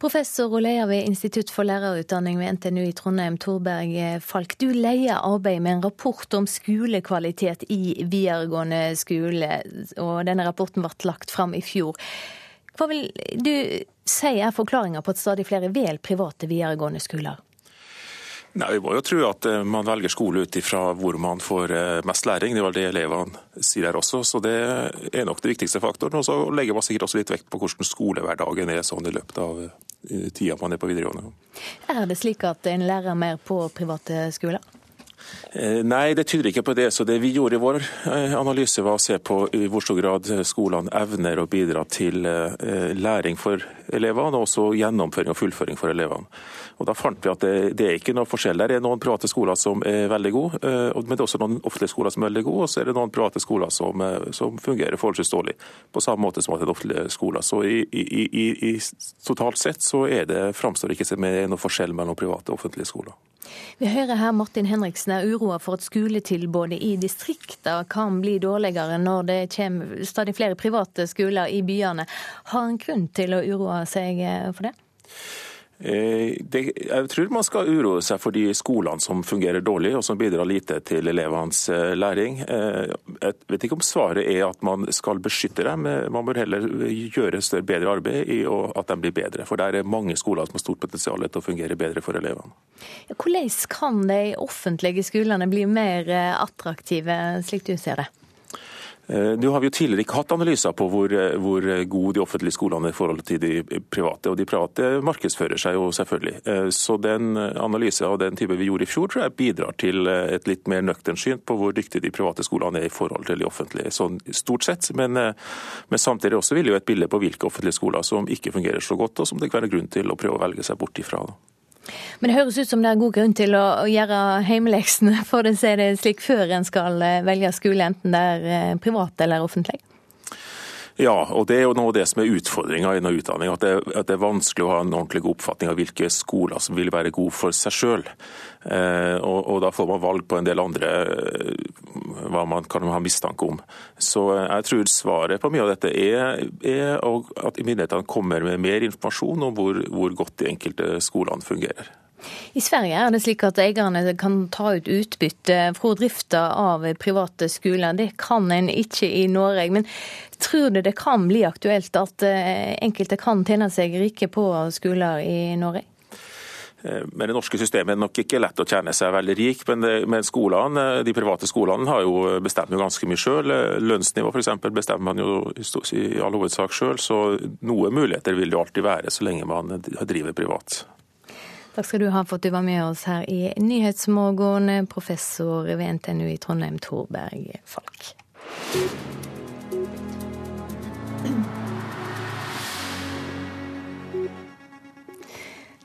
Professor og leder ved Institutt for lærerutdanning ved NTNU i Trondheim, Torberg Falk. Du leier arbeidet med en rapport om skolekvalitet i videregående skole, og denne rapporten ble lagt fram i fjor. Hva vil du si er forklaringa på at stadig flere vel private videregående skoler? Nei, Vi må jo tro at eh, man velger skole ut ifra hvor man får eh, mest læring. Det var det elevene sier her også. så Det er nok det viktigste faktoren. Og så legger man sikkert også litt vekt på hvordan skolehverdagen er sånn i løpet av eh, tida man er på videregående. Er det slik at en lærer mer på private skoler? Nei, det tyder ikke på det. Så det vi gjorde i vår analyse, var å se på i hvor stor grad skolene evner å bidra til læring for elevene, og også gjennomføring og fullføring for elevene. Og Da fant vi at det, det er ikke noe forskjell. Der er noen private skoler som er veldig gode, men det er også noen offentlige skoler som er veldig gode, og så er det noen private skoler som, som fungerer forholdsvis dårlig. På samme måte som at det er offentlige skoler. Så i, i, i, totalt sett så er det, framstår ikke som noe forskjell mellom private og offentlige skoler. Vi hører her Martin Henriksen er uroa for at skoletilbudet i distriktene kan bli dårligere når det kommer stadig flere private skoler i byene. Har han grunn til å uroe seg for det? Eh, det, jeg tror man skal uroe seg for de skolene som fungerer dårlig og som bidrar lite til elevenes eh, læring. Eh, jeg vet ikke om svaret er at man skal beskytte dem, man bør heller gjøre større, bedre arbeid i at de blir bedre. For det er mange skoler som har stort potensial til å fungere bedre for elevene. Hvordan kan de offentlige skolene bli mer attraktive, slik du ser det? Eh, nå har vi jo tidligere ikke hatt analyser på hvor, eh, hvor gode de offentlige skolene er i forhold til de private, og de private markedsfører seg jo selvfølgelig. Eh, så den analysen av den type vi gjorde i fjor, tror jeg bidrar til et litt mer nøkternt syn på hvor dyktige de private skolene er i forhold til de offentlige, sånn stort sett. Men, men samtidig også vil jo et bilde på hvilke offentlige skoler som ikke fungerer så godt, og som det kan være grunn til å prøve å velge seg bort ifra. Men det høres ut som det er god grunn til å gjøre hjemmeleksene for å si det slik før en skal eh, velge skole, enten det er eh, privat eller offentlig? Ja, og det er jo noe av det som er utfordringa i noe utdanning. At det, at det, er vanskelig å ha en ordentlig god oppfatning av hvilke skoler som vil være gode for seg sjøl. Eh, og, og, da får man valg på en del andre eh, hva man kan ha mistanke om. Så eh, jeg tror svaret på mye av dette er, er at myndighetene kommer med mer informasjon om hvor, hvor godt de enkelte skolene fungerer. I Sverige er det slik at eierne kan ta ut utbytte fra drifta av private skoler. Det kan en ikke i Norge. Men tror du det kan bli aktuelt at eh, enkelte kan tjene seg rike på skoler i Norge? Med Det norske systemet er det nok ikke lett å tjene seg veldig rik, men, det, men skolene, eh, de private skolene har jo bestemt jo ganske mye sjøl. Lønnsnivå f.eks. bestemmer man jo i all hovedsak sjøl, så noe muligheter vil det alltid være så lenge man driver privat. Takk skal du ha for at du var med oss her i Nyhetsmorgen, professor ved NTNU i Trondheim, Torberg Falk.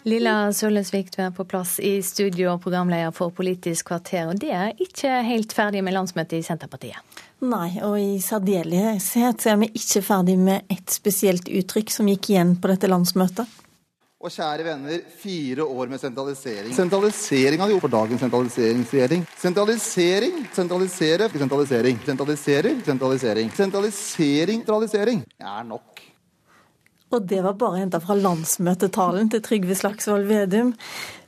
Lilla Sølvesvik, du er på plass i studio og programleder for Politisk kvarter. Og det er ikke helt ferdig med landsmøtet i Senterpartiet? Nei, og i særdeleshet er vi ikke ferdig med ett spesielt uttrykk som gikk igjen på dette landsmøtet. Og kjære venner, fire år med sentralisering. Sentralisering hadde gjort for dagens sentraliseringsregjering. Sentralisering, sentralisere, sentralisering. Sentraliserer, sentralisering. Sentralisering, sentralisering. er nok. Og det var bare henta fra landsmøtetalen til Trygve Slagsvold Vedum.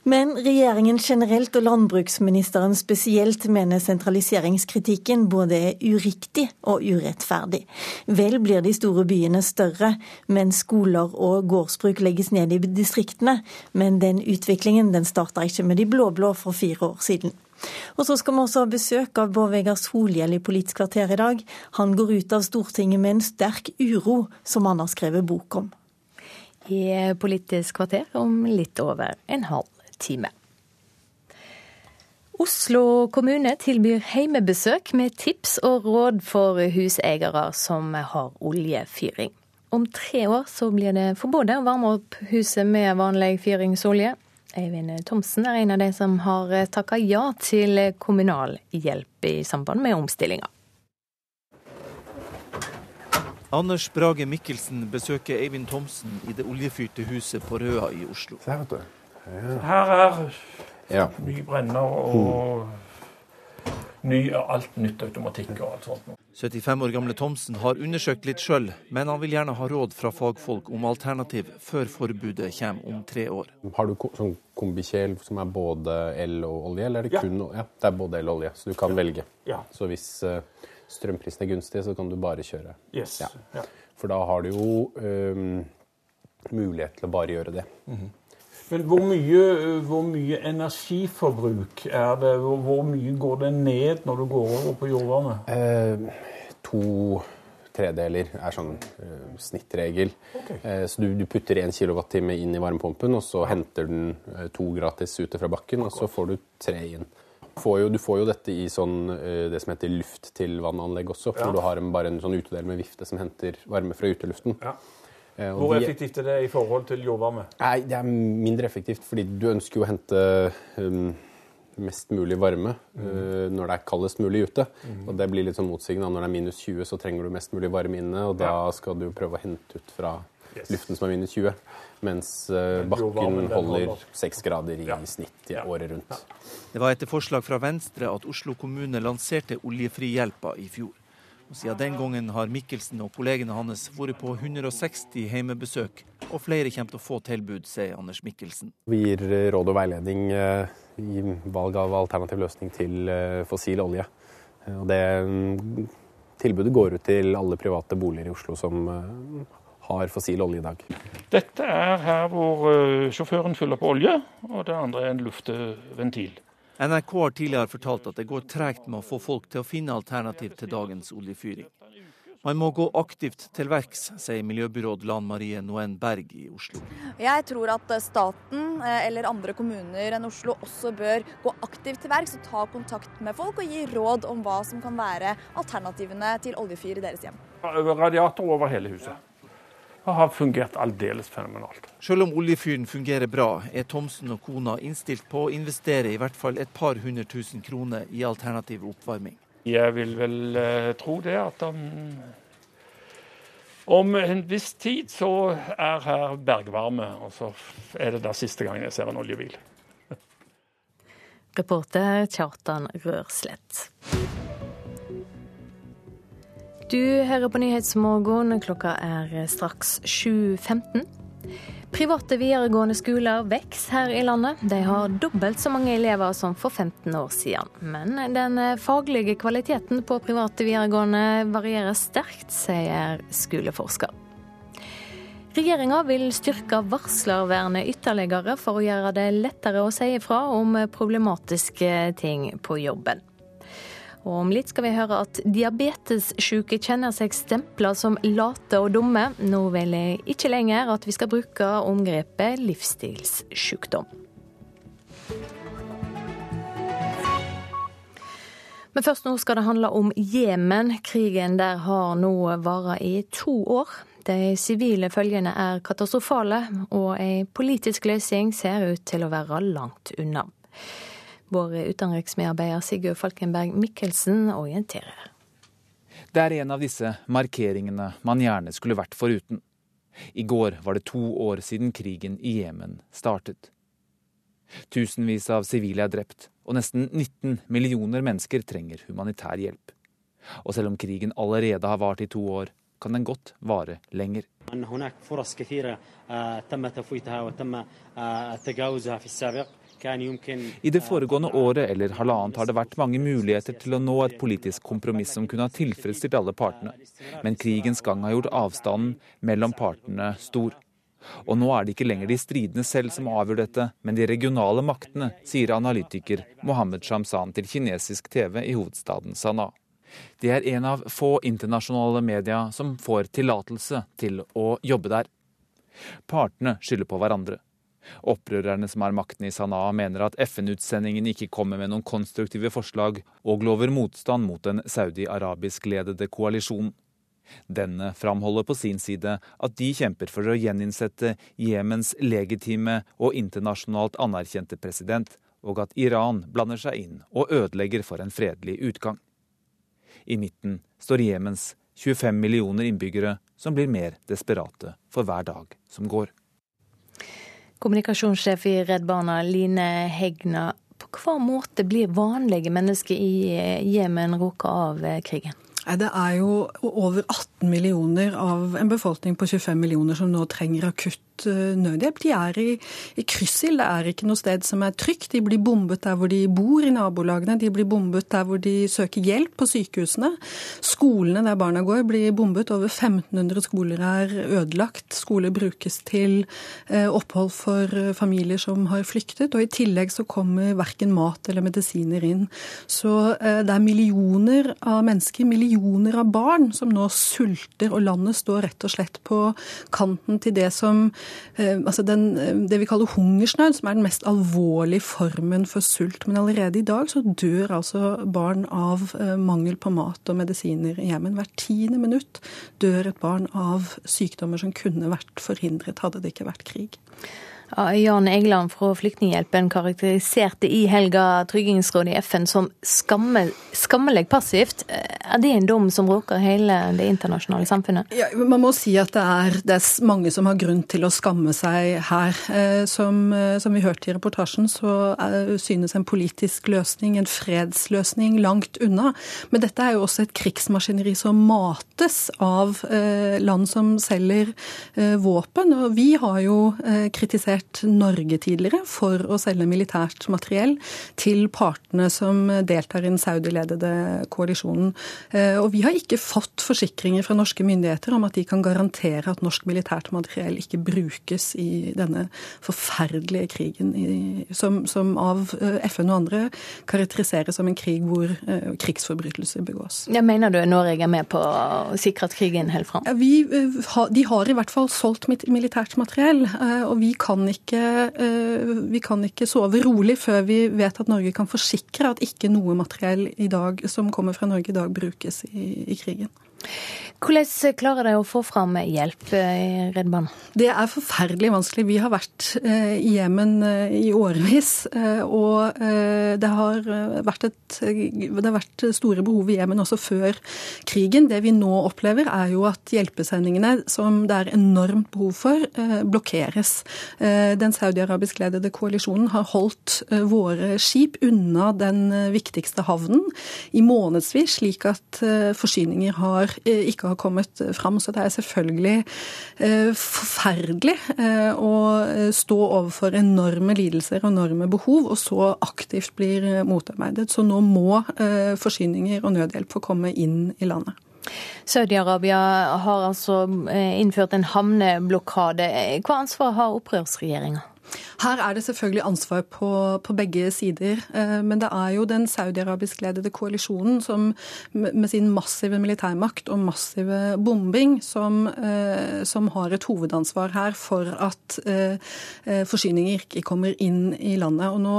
Men regjeringen generelt og landbruksministeren spesielt mener sentraliseringskritikken både er uriktig og urettferdig. Vel blir de store byene større, men skoler og gårdsbruk legges ned i distriktene. Men den utviklingen den starta ikke med de blå-blå for fire år siden. Og så skal vi også ha besøk av Bård Vegar Solhjell i Politisk kvarter i dag. Han går ut av Stortinget med en sterk uro, som han har skrevet bok om i Politisk kvarter om litt over en halv time. Oslo kommune tilbyr heimebesøk med tips og råd for huseiere som har oljefyring. Om tre år så blir det forbudt å varme opp huset med vanlig fyringsolje. Eivind Thomsen er en av de som har takka ja til kommunal hjelp i samband med omstillinga. Anders Brage Mikkelsen besøker Eivind Thomsen i det oljefyrte huset på Røa i Oslo. Her, Her er ja. ny brenner og ny, alt nytt automatikk og alt sånt. 75 år gamle Thomsen har undersøkt litt sjøl, men han vil gjerne ha råd fra fagfolk om alternativ før forbudet kommer om tre år. Har du sånn kombikjel som er både el og olje, eller er det ja. kun ja, det er både el og olje, så du kan velge. Ja. Så hvis uh, strømprisen er gunstig, så kan du bare kjøre. Yes. Ja. Ja. For da har du jo um, mulighet til å bare gjøre det. Mm -hmm. Men hvor mye, hvor mye, energiforbruk er det? Hvor, hvor, mye går det ned når du går over på jordvarme? Eh, to tredeler er sånn uh, snittregel. Okay. Eh, så du, du putter 1 kWt inn i varmepumpen, og så henter den uh, to gratis ute fra bakken, og så får du tre inn. Får jo, du får jo dette i sånn, det som heter luft til vannanlegg også, Ja. du har en, bare en sånn utedel med vifte som henter varme fra uteluften. Ja. Eh, Hvor de- effektivt er det i forhold til jordvarme? Nei, det er mindre effektivt, fordi du ønsker jo å hente um, mest mulig varme uh, når det er kaldest mulig ute. Mm. Og det blir litt sånn motsigende. Når det er minus 20, så trenger du mest mulig varme inne, og da skal du prøve å hente ut fra Yes. luften som er minus 20. Mens uh, bakken holder holder. seks grader i snitt i året rundt. Det var etter forslag fra Venstre at Oslo kommune lanserte Oljefrihjelpa i fjor. Og Siden den gangen har Mikkelsen og kollegene hans vært på 160 heimebesøk, og flere kommer til å få tilbud, sier Anders Mikkelsen. Vi gir eh, råd og veiledning eh, i valg av alternativ løsning til eh, fossil olje. Og det mm, tilbudet går ut til alle private boliger i Oslo som har fossil olje i dag. Dette er her hvor sjåføren fyller på olje, og det andre er en lufteventil. NRK har tidligere fortalt at det går tregt med å få folk til å finne alternativ til dagens oljefyring. Man må gå aktivt til verks, sier miljøbyråd Lan Marie Noen Berg i Oslo. Jeg tror at staten eh, eller andre kommuner enn Oslo også bør gå aktivt til verks og ta kontakt med folk og gi råd om hva som kan være alternativene til oljefyr i deres hjem. Radiator over hele huset. Har fungert aldeles fenomenalt. Selv om oljefyren fungerer bra, er Thomsen og kona innstilt på å investere i hvert fall et par hundre tusen kroner i alternativ oppvarming. Jeg vil vel eh, tro det at om, om en viss tid så er her bergvarme, og så er det da siste gangen jeg ser en oljebil. Reporter Kjartan Rørslett. Du hører på Nyhetsmorgen. Klokka er straks 7.15. Private videregående skoler vokser her i landet. De har dobbelt så mange elever som for 15 år siden. Men den faglige kvaliteten på private videregående varierer sterkt, sier skoleforsker. Regjeringa vil styrke varslervernet ytterligere for å gjøre det lettere å si ifra om problematiske ting på jobben. Og om litt skal vi høre at diabetessyke kjenner seg stempla som late og dumme. Nå vil jeg ikke lenger at vi skal bruke omgrepet livsstilssykdom. Men først nå skal det handle om Jemen. Krigen der har nå vart i to år. De sivile følgene er katastrofale, og ei politisk løsning ser ut til å være langt unna. Vår utenriksmedarbeider Sigurd Falkenberg Mikkelsen orienterer. Det er en av disse markeringene man gjerne skulle vært foruten. I går var det to år siden krigen i Jemen startet. Tusenvis av sivile er drept, og nesten 19 millioner mennesker trenger humanitær hjelp. Og selv om krigen allerede har vart i to år, kan den godt vare lenger. I det foregående året eller halvannet har det vært mange muligheter til å nå et politisk kompromiss som kunne ha tilfredsstilt alle partene, men krigens gang har gjort avstanden mellom partene stor. Og nå er det ikke lenger de stridende selv som avgjør dette, men de regionale maktene, sier analytiker Mohammed Shamsan til kinesisk TV i hovedstaden Sanaa. Det er en av få internasjonale media som får tillatelse til å jobbe der. Partene skylder på hverandre. Opprørerne som har makten i Sanaa, mener at FN-utsendingen ikke kommer med noen konstruktive forslag, og lover motstand mot den saudi-arabisk-ledede koalisjonen. Denne framholder på sin side at de kjemper for å gjeninnsette Jemens legitime og internasjonalt anerkjente president, og at Iran blander seg inn og ødelegger for en fredelig utgang. I midten står Jemens 25 millioner innbyggere, som blir mer desperate for hver dag som går. Kommunikasjonssjef i Redd Barna, Line Hegna. På hva måte blir vanlige mennesker i Jemen råka av krigen? Det er jo over 18 millioner av en befolkning på 25 millioner som nå trenger akutt nødhjelp. De er i, i kryssild. Det er ikke noe sted som er trygt. De blir bombet der hvor de bor i nabolagene. De blir bombet der hvor de søker hjelp på sykehusene. Skolene der barna går blir bombet. Over 1500 skoler er ødelagt. Skoler brukes til eh, opphold for familier som har flyktet. Og i tillegg så kommer verken mat eller medisiner inn. Så eh, det er millioner av mennesker, millioner av barn, som nå sulter. Og landet står rett og slett på kanten til det som altså den, det vi kaller hungersnød, som er den mest alvorlige formen for sult. Men allerede i dag så dør altså barn av mangel på mat og medisiner i Jemen. Hvert tiende minutt dør et barn av sykdommer som kunne vært forhindret hadde det ikke vært krig. Jan Egeland fra Flyktninghjelpen karakteriserte i helga Tryggingsrådet i FN som skammel, skammelig passivt. Er det en dom som råker hele det internasjonale samfunnet? Ja, man må si at det er, det er, mange som har grunn til å skamme seg her. Eh, som, eh, som vi hørte i reportasjen, så synes en politisk løsning, en fredsløsning, langt unna. Men dette er jo også et krigsmaskineri som mates av eh, land som selger våpen. Og vi har jo kritisert kritisert Norge tidligere for å selge militært materiell til partene som deltar i den Saudi-ledede koalisjonen. Eh, og vi har ikke fått forsikringer fra norske myndigheter om at de kan garantere at norsk militært materiell ikke brukes i denne forferdelige krigen i, som, som, av eh, FN og andre karakteriseres som en krig hvor uh, krigsforbrytelser begås. Jeg mener du Norge er med på å sikre at krigen holder fram? Ja, vi, de har i hvert fall solgt militært materiell, og vi kan ikke, eh, vi kan ikke sove rolig før vi vet at Norge kan forsikre at ikke noe materiell i dag, som kommer fra Norge i dag, brukes i, i krigen. Hvordan klarer de å få fram hjelp eh, i Redd Barna? Det er forferdelig vanskelig. Vi har vært eh, i Jemen eh, i årevis. Og det har, et, det har vært store behov i Jemen også før krigen. Det vi nå opplever, er jo at hjelpesendingene, som det er enormt behov for, blokkeres. Den saudi-arabisk-ledede koalisjonen har holdt våre skip unna den viktigste havnen i månedsvis, slik at forsyninger har ikke har kommet fram. Så det er selvfølgelig eh, forferdelig eh, å eh, stå overfor enorme lidelser og enorme behov, og så aktivt blir motarbeidet. Så nå må forsyninger og nødhjelp få komme inn i landet. Saudi-Arabia har altså innført en havneblokade. Hva ansvar har opprørsregjeringa? Her er det selvfølgelig ansvar på, på begge sider. Eh, men det er jo den saudiarabisk-ledede koalisjonen som med sin massive militærmakt og massive bombing som, eh, som har et hovedansvar her for at eh, forsyninger ikke kommer inn i landet. Og nå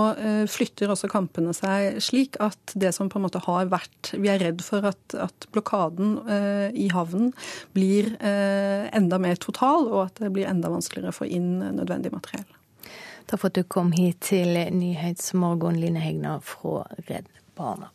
flytter også kampene seg slik at det som på en måte har vært Vi er redd for at, at blokaden i havnen blir enda mer total, og at det blir enda vanskeligere å få inn nødvendig materiell. Takk for at du kom hit til Nyhetsmorgen, Line Hegnar fra Redd Barna.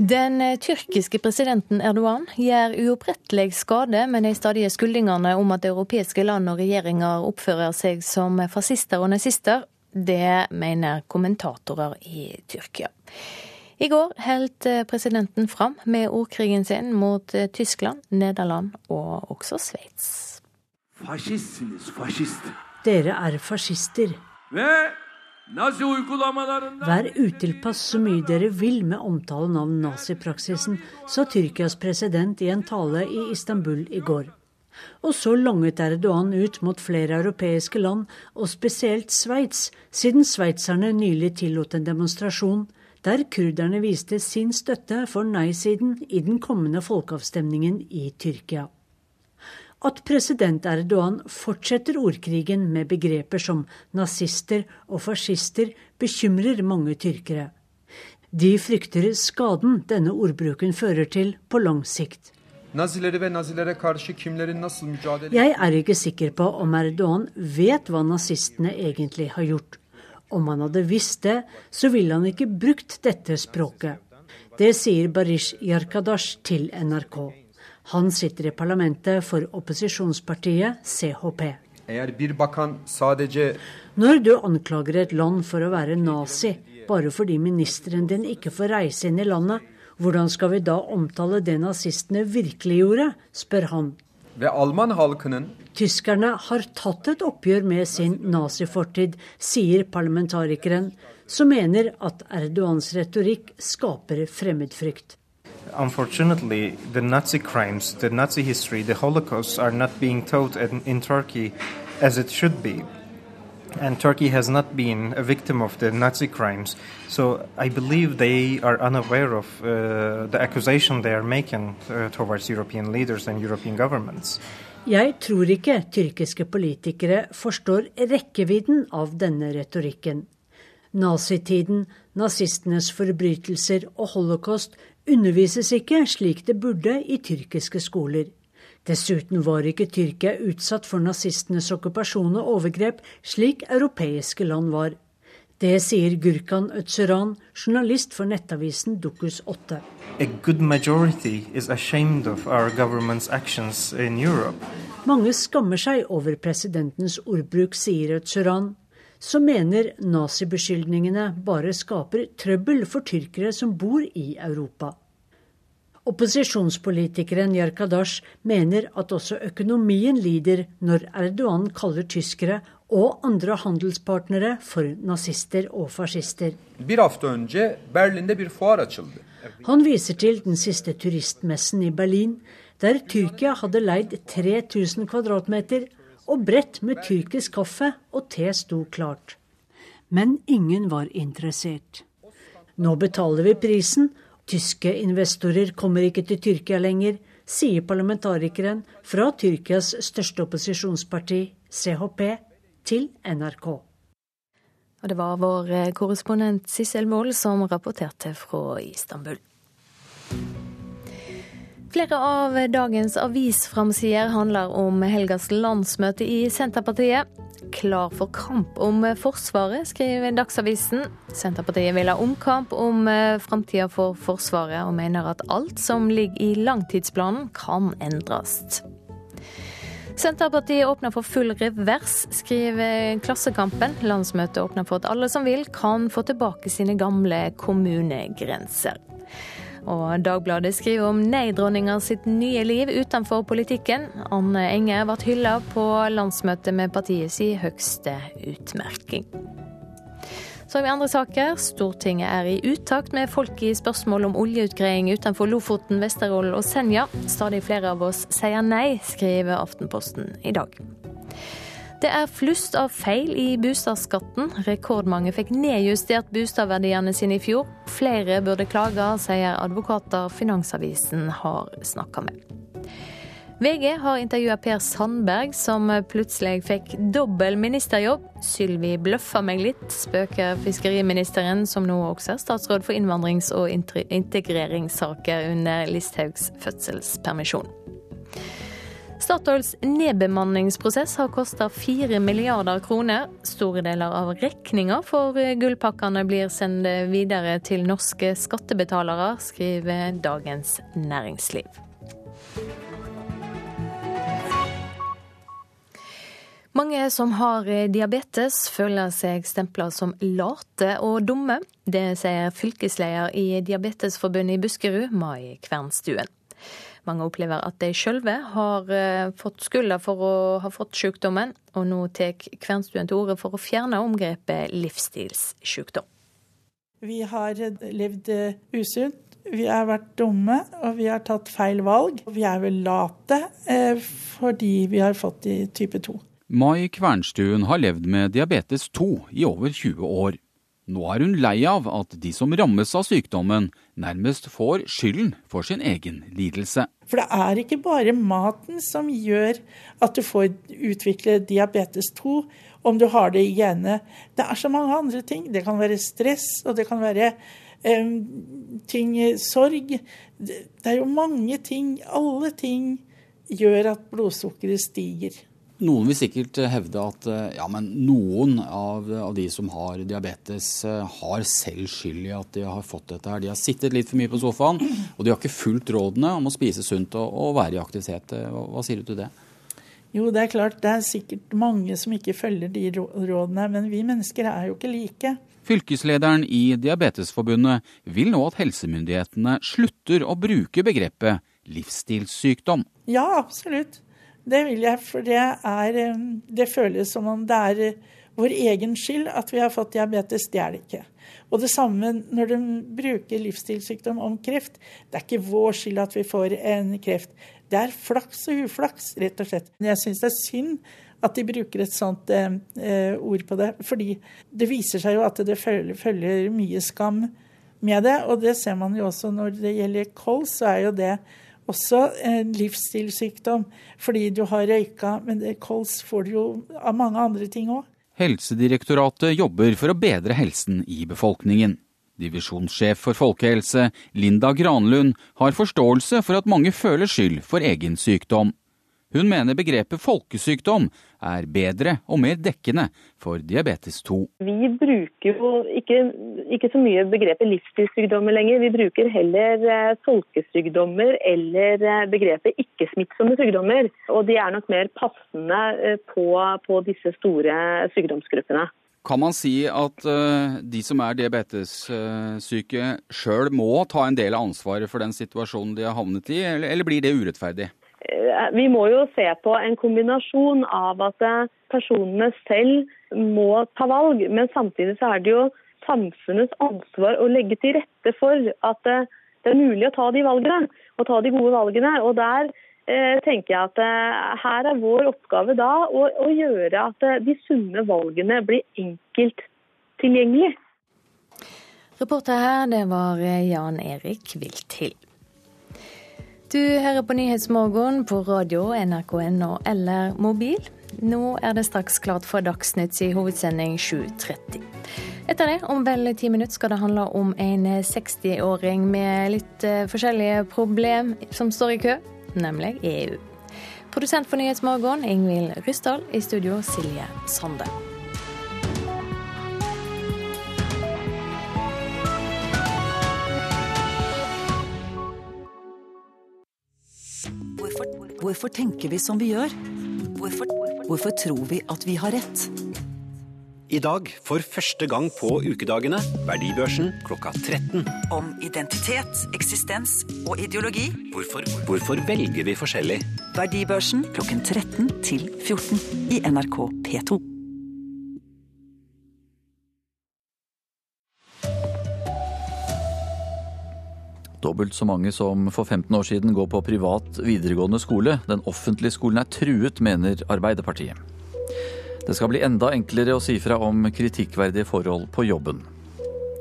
Den tyrkiske presidenten Erdogan gjør uopprettelig skade med de stadige skuldingene om at europeiske land og regjeringer oppfører seg som fascister og nazister. Det mener kommentatorer i Tyrkia. I går holdt eh, presidenten fram med ordkrigen sin mot eh, Tyskland, Nederland og også Sveits. Dere er fascister. Vær utilpass så mye dere vil med omtalen av nazipraksisen, sa Tyrkias president i en tale i Istanbul i går. Og så langet Erdogan ut mot flere europeiske land, og spesielt Sveits, siden sveitserne nylig tillot en demonstrasjon der kurderne viste sin støtte for nei-siden i den kommende folkeavstemningen i Tyrkia. At president Erdogan fortsetter ordkrigen med begreper som nazister og fascister, bekymrer mange tyrkere. De frykter skaden denne ordbruken fører til på lang sikt. Jeg er ikke sikker på om Erdogan vet hva nazistene egentlig har gjort. Om han hadde visst det, så ville han ikke brukt dette språket. Det sier Barish Yarkadash til NRK. Han sitter i parlamentet for opposisjonspartiet CHP. Når du anklager et land for å være nazi bare fordi ministeren din ikke får reise inn i landet, hvordan skal vi da omtale det nazistene virkelig gjorde, spør han. Ve Alman halkının Tyskerne har tatt et oppgjør med sin nazifortid, sier parlamentarikeren, som mener at Erdogans retorikk skaper fremmedfrykt. Unfortunately, the Nazi crimes, the Nazi history, the Holocaust are not being taught in, in Turkey as it should be. And Turkey has not been a victim of the Nazi crimes. So I believe they are unaware of uh, the accusation they are making uh, towards European leaders and European governments. Jeg tror ikke tyrkiske politikere forstår rekkevidden av denne retorikken. Nazitiden, nazistenes forbrytelser og holocaust undervises ikke slik det burde i tyrkiske skoler. Dessuten var ikke Tyrkia utsatt for nazistenes okkupasjon og overgrep, slik europeiske land var. Det sier Gurkan Ötzeran, journalist for nettavisen Dukus 8. Mange skammer seg over presidentens ordbruk, sier Ötzeran, som mener nazibeskyldningene bare skaper trøbbel for tyrkere som bor i Europa. Opposisjonspolitikeren Yarkadash mener at også økonomien lider når Erdogan kaller tyskere og andre handelspartnere for nazister og fascister. Han viser til den siste turistmessen i Berlin, der Tyrkia hadde leid 3000 kvadratmeter, og brett med tyrkisk kaffe og te sto klart. Men ingen var interessert. Nå betaler vi prisen, Tyske investorer kommer ikke til Tyrkia lenger, sier parlamentarikeren fra Tyrkias største opposisjonsparti, CHP, til NRK. Og det var vår eh, korrespondent Sissel Wold som rapporterte fra Istanbul. Flere av dagens avisframsider handler om helgas landsmøte i Senterpartiet. Klar for kamp om Forsvaret, skriver Dagsavisen. Senterpartiet vil ha omkamp om eh, framtida for Forsvaret, og mener at alt som ligger i langtidsplanen kan endres. Senterpartiet åpner for full revers, skriver Klassekampen. Landsmøtet åpner for at alle som vil, kan få tilbake sine gamle kommunegrenser. Og Dagbladet skriver om nei-dronninga sitt nye liv utenfor politikken. Anne Enger ble hylla på landsmøtet med partiet si høgste utmerking. Så i andre saker. Stortinget er i utakt med folk i spørsmål om oljeutgreiing utenfor Lofoten, Vesterålen og Senja. Stadig flere av oss sier nei, skriver Aftenposten i dag. Det er flust av feil i boligskatten. Rekordmange fikk nedjustert boligverdiene sine i fjor. Flere burde klage, sier advokater Finansavisen har snakka med. VG har intervjua Per Sandberg, som plutselig fikk dobbel ministerjobb. Sylvi bløffa meg litt, spøker fiskeriministeren, som nå også er statsråd for innvandrings- og integreringssaker under Listhaugs fødselspermisjon. Statoils nedbemanningsprosess har kosta fire milliarder kroner. Store deler av regninga for gullpakkene blir sendt videre til norske skattebetalere, skriver Dagens Næringsliv. Mange som har diabetes, føler seg stempla som late og dumme. Det sier fylkesleder i Diabetesforbundet i Buskerud, Mai Kvernstuen. Mange opplever at de sjølve har eh, fått skylda for å ha fått sykdommen, og nå tar Kvernstuen til orde for å fjerne omgrepet livsstilssykdom. Vi har levd eh, usunt, vi har vært dumme og vi har tatt feil valg. Vi er vel late eh, fordi vi har fått i type 2. Mai Kvernstuen har levd med diabetes 2 i over 20 år. Nå er hun lei av at de som rammes av sykdommen, nærmest får skylden for sin egen lidelse. For det er ikke bare maten som gjør at du får utvikle diabetes 2, om du har det i genet. Det er så mange andre ting. Det kan være stress, og det kan være eh, ting sorg. Det er jo mange ting. Alle ting gjør at blodsukkeret stiger. Noen vil sikkert hevde at ja, men noen av, av, de som har diabetes, eh, har selv skyld i at de har fått dette. her. De har sittet litt for mye på sofaen, og de har ikke fulgt rådene om å spise sunt og, og være i aktivitet. Hva, hva, sier du til det? Jo, det er klart det er sikkert mange som ikke følger de rådene, men vi mennesker er jo ikke like. Fylkeslederen i Diabetesforbundet vil nå at helsemyndighetene slutter å bruke begrepet livsstilssykdom. Ja, absolutt. Det vil jeg, for det, er, eh, det føles som om det er eh, vår egen skyld at vi har fått diabetes. Det er det ikke. Og det samme når de bruker livsstilssykdom om kreft. Det er ikke vår skyld at vi får en kreft. Det er flaks og uflaks, rett og slett. Jeg syns det er synd at de bruker et sånt eh, eh, ord på det. Fordi det viser seg jo at det følger, følger, mye skam med det. Og det ser man jo også når det gjelder kols, så er jo det også en livsstilssykdom. Fordi du har røyka, men kols får du jo av mange andre ting òg. Helsedirektoratet jobber for å bedre helsen i befolkningen. Divisjonssjef for folkehelse, Linda Granlund, har forståelse for at mange føler skyld for egen sykdom. Hun mener begrepet folkesykdom er bedre og mer dekkende for diabetes 2. Vi bruker jo ikke, ikke så mye begrepet livsstilssykdommer lenger. Vi bruker heller eh, folkesykdommer eller eh, begrepet ikke-smittsomme sykdommer. Og de er nok mer passende eh, på, på disse store sykdomsgruppene. Kan man si at de som er diabetessyke sjøl må ta en del av ansvaret for den situasjonen de har havnet i, eller blir det urettferdig? Eh, vi må jo se på en kombinasjon av at eh, personene selv må ta valg, men samtidig så er det jo samfunnets ansvar å legge til rette for at eh, det er mulig å ta de valgene, og ta de gode valgene. Og der tenker jeg at her er vår oppgave da å gjøre at de sunne valgene blir enkelt tilgjengelig. Reporter her, det var Jan Erik Vilthild. Du hører på Nyhetsmorgen på radio, nrk.no eller mobil. Nå er det straks klart for Dagsnytt i hovedsending 7.30. Etter det, om vel ti minutter, skal det handle om en 60-åring med litt eh, forskjellige problem som står i kø, nemlig EU. Produsent for Nyhetsmorgen, Ingvild Ryssdal. I studio, Silje Sande. Hvorfor tenker vi som vi gjør? Hvorfor, hvorfor tror vi at vi har rett? I dag, for første gang på ukedagene, Verdibørsen klokka 13. Om identitet, eksistens og ideologi. Hvorfor, hvorfor velger vi forskjellig? Verdibørsen klokken 13 til 14 i NRK P2. Dobbelt så mange som for 15 år siden går på privat videregående skole. Den offentlige skolen er truet, mener Arbeiderpartiet. Det skal bli enda enklere å si fra om kritikkverdige forhold på jobben.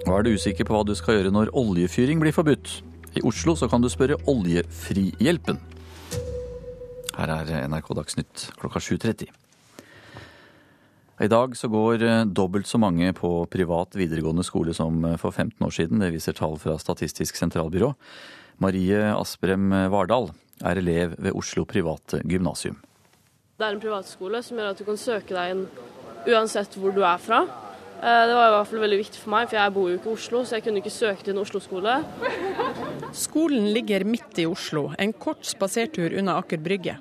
Og er du usikker på hva du skal gjøre når oljefyring blir forbudt? I Oslo så kan du spørre Oljefrihjelpen. Her er NRK Dagsnytt klokka 7.30. I dag så går eh, dobbelt så mange på privat videregående skole som eh, for 15 år siden. Det viser tall fra Statistisk sentralbyrå. Marie Asprem Vardal er elev ved Oslo private gymnasium. Det er en privatskole som gjør at du kan søke deg inn uansett hvor du er fra. Eh, det var i hvert fall veldig viktig for meg, for jeg bor jo ikke i Oslo, så jeg kunne ikke søke til en Oslo-skole. Skolen ligger midt i Oslo, en kort spasertur unna Aker Brygge.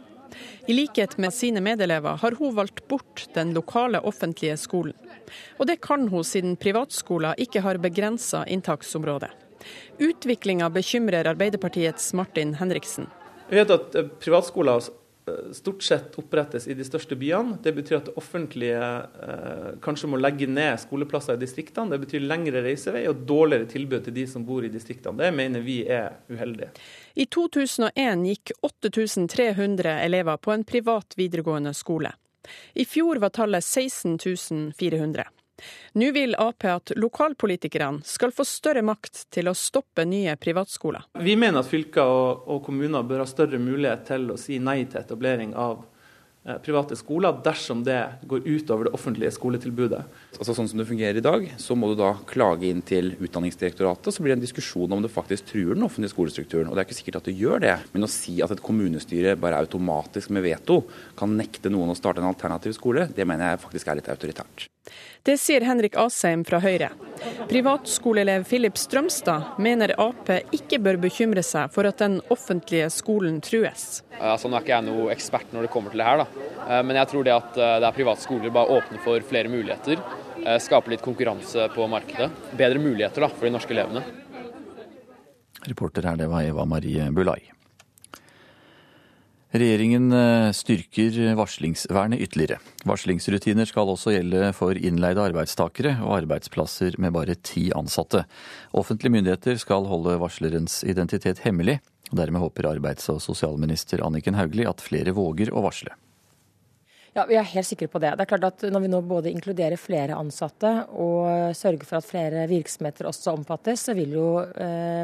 I likhet med sine medelever har hun valgt bort den lokale offentlige skolen. Og det kan hun siden privatskoler ikke har begrensa inntaksområde. Utviklinga bekymrer Arbeiderpartiets Martin Henriksen. Vi vet at eh, privatskoler Eh, stort sett opprettes i de største byene. Det betyr at det offentlige eh, kanskje må legge ned skoleplasser i distriktene. Det betyr lengre reisevei og dårligere tilbud til de som bor i distriktene. Det mener vi er uheldig. I 2001 gikk 8300 elever på en privat videregående skole. I fjor var tallet 16 400. Nå vil Ap at lokalpolitikerne skal få større makt til å stoppe nye privatskoler. Vi mener at fylker og, og kommuner bør ha større mulighet til å si nei til etablering av Eh, private skoler dersom det går utover det offentlige skoletilbudet. Altså Sånn som det fungerer i dag, så må du da klage inn til Utdanningsdirektoratet, så blir det en diskusjon om det faktisk truer den offentlige skolestrukturen. Og Det er ikke sikkert at det gjør det, men å si at et kommunestyre bare automatisk med veto kan nekte noen å starte en alternativ skole, det mener jeg faktisk er litt autoritært. Det sier Henrik Asheim fra Høyre. Privatskoleelev Philip Strømstad mener Ap ikke bør bekymre seg for at den offentlige skolen trues. Altså, nå er ikke jeg noe ekspert når det kommer til det her, da. Eh, men jeg tror det at eh, det er private skoler bare åpner for flere muligheter. Eh, skaper litt konkurranse på markedet. Bedre muligheter da, for de norske elevene. Reporter her, det var Eva Marie Bulai. Regjeringen styrker varslingsvernet ytterligere. Varslingsrutiner skal også gjelde for innleide arbeidstakere og arbeidsplasser med bare ti ansatte. Offentlige myndigheter skal holde varslerens identitet hemmelig. Dermed håper arbeids- og sosialminister Anniken Hauglie at flere våger å varsle. Ja, Vi er helt sikre på det. Det er klart at Når vi nå både inkluderer flere ansatte og sørger for at flere virksomheter også omfattes, så vil jo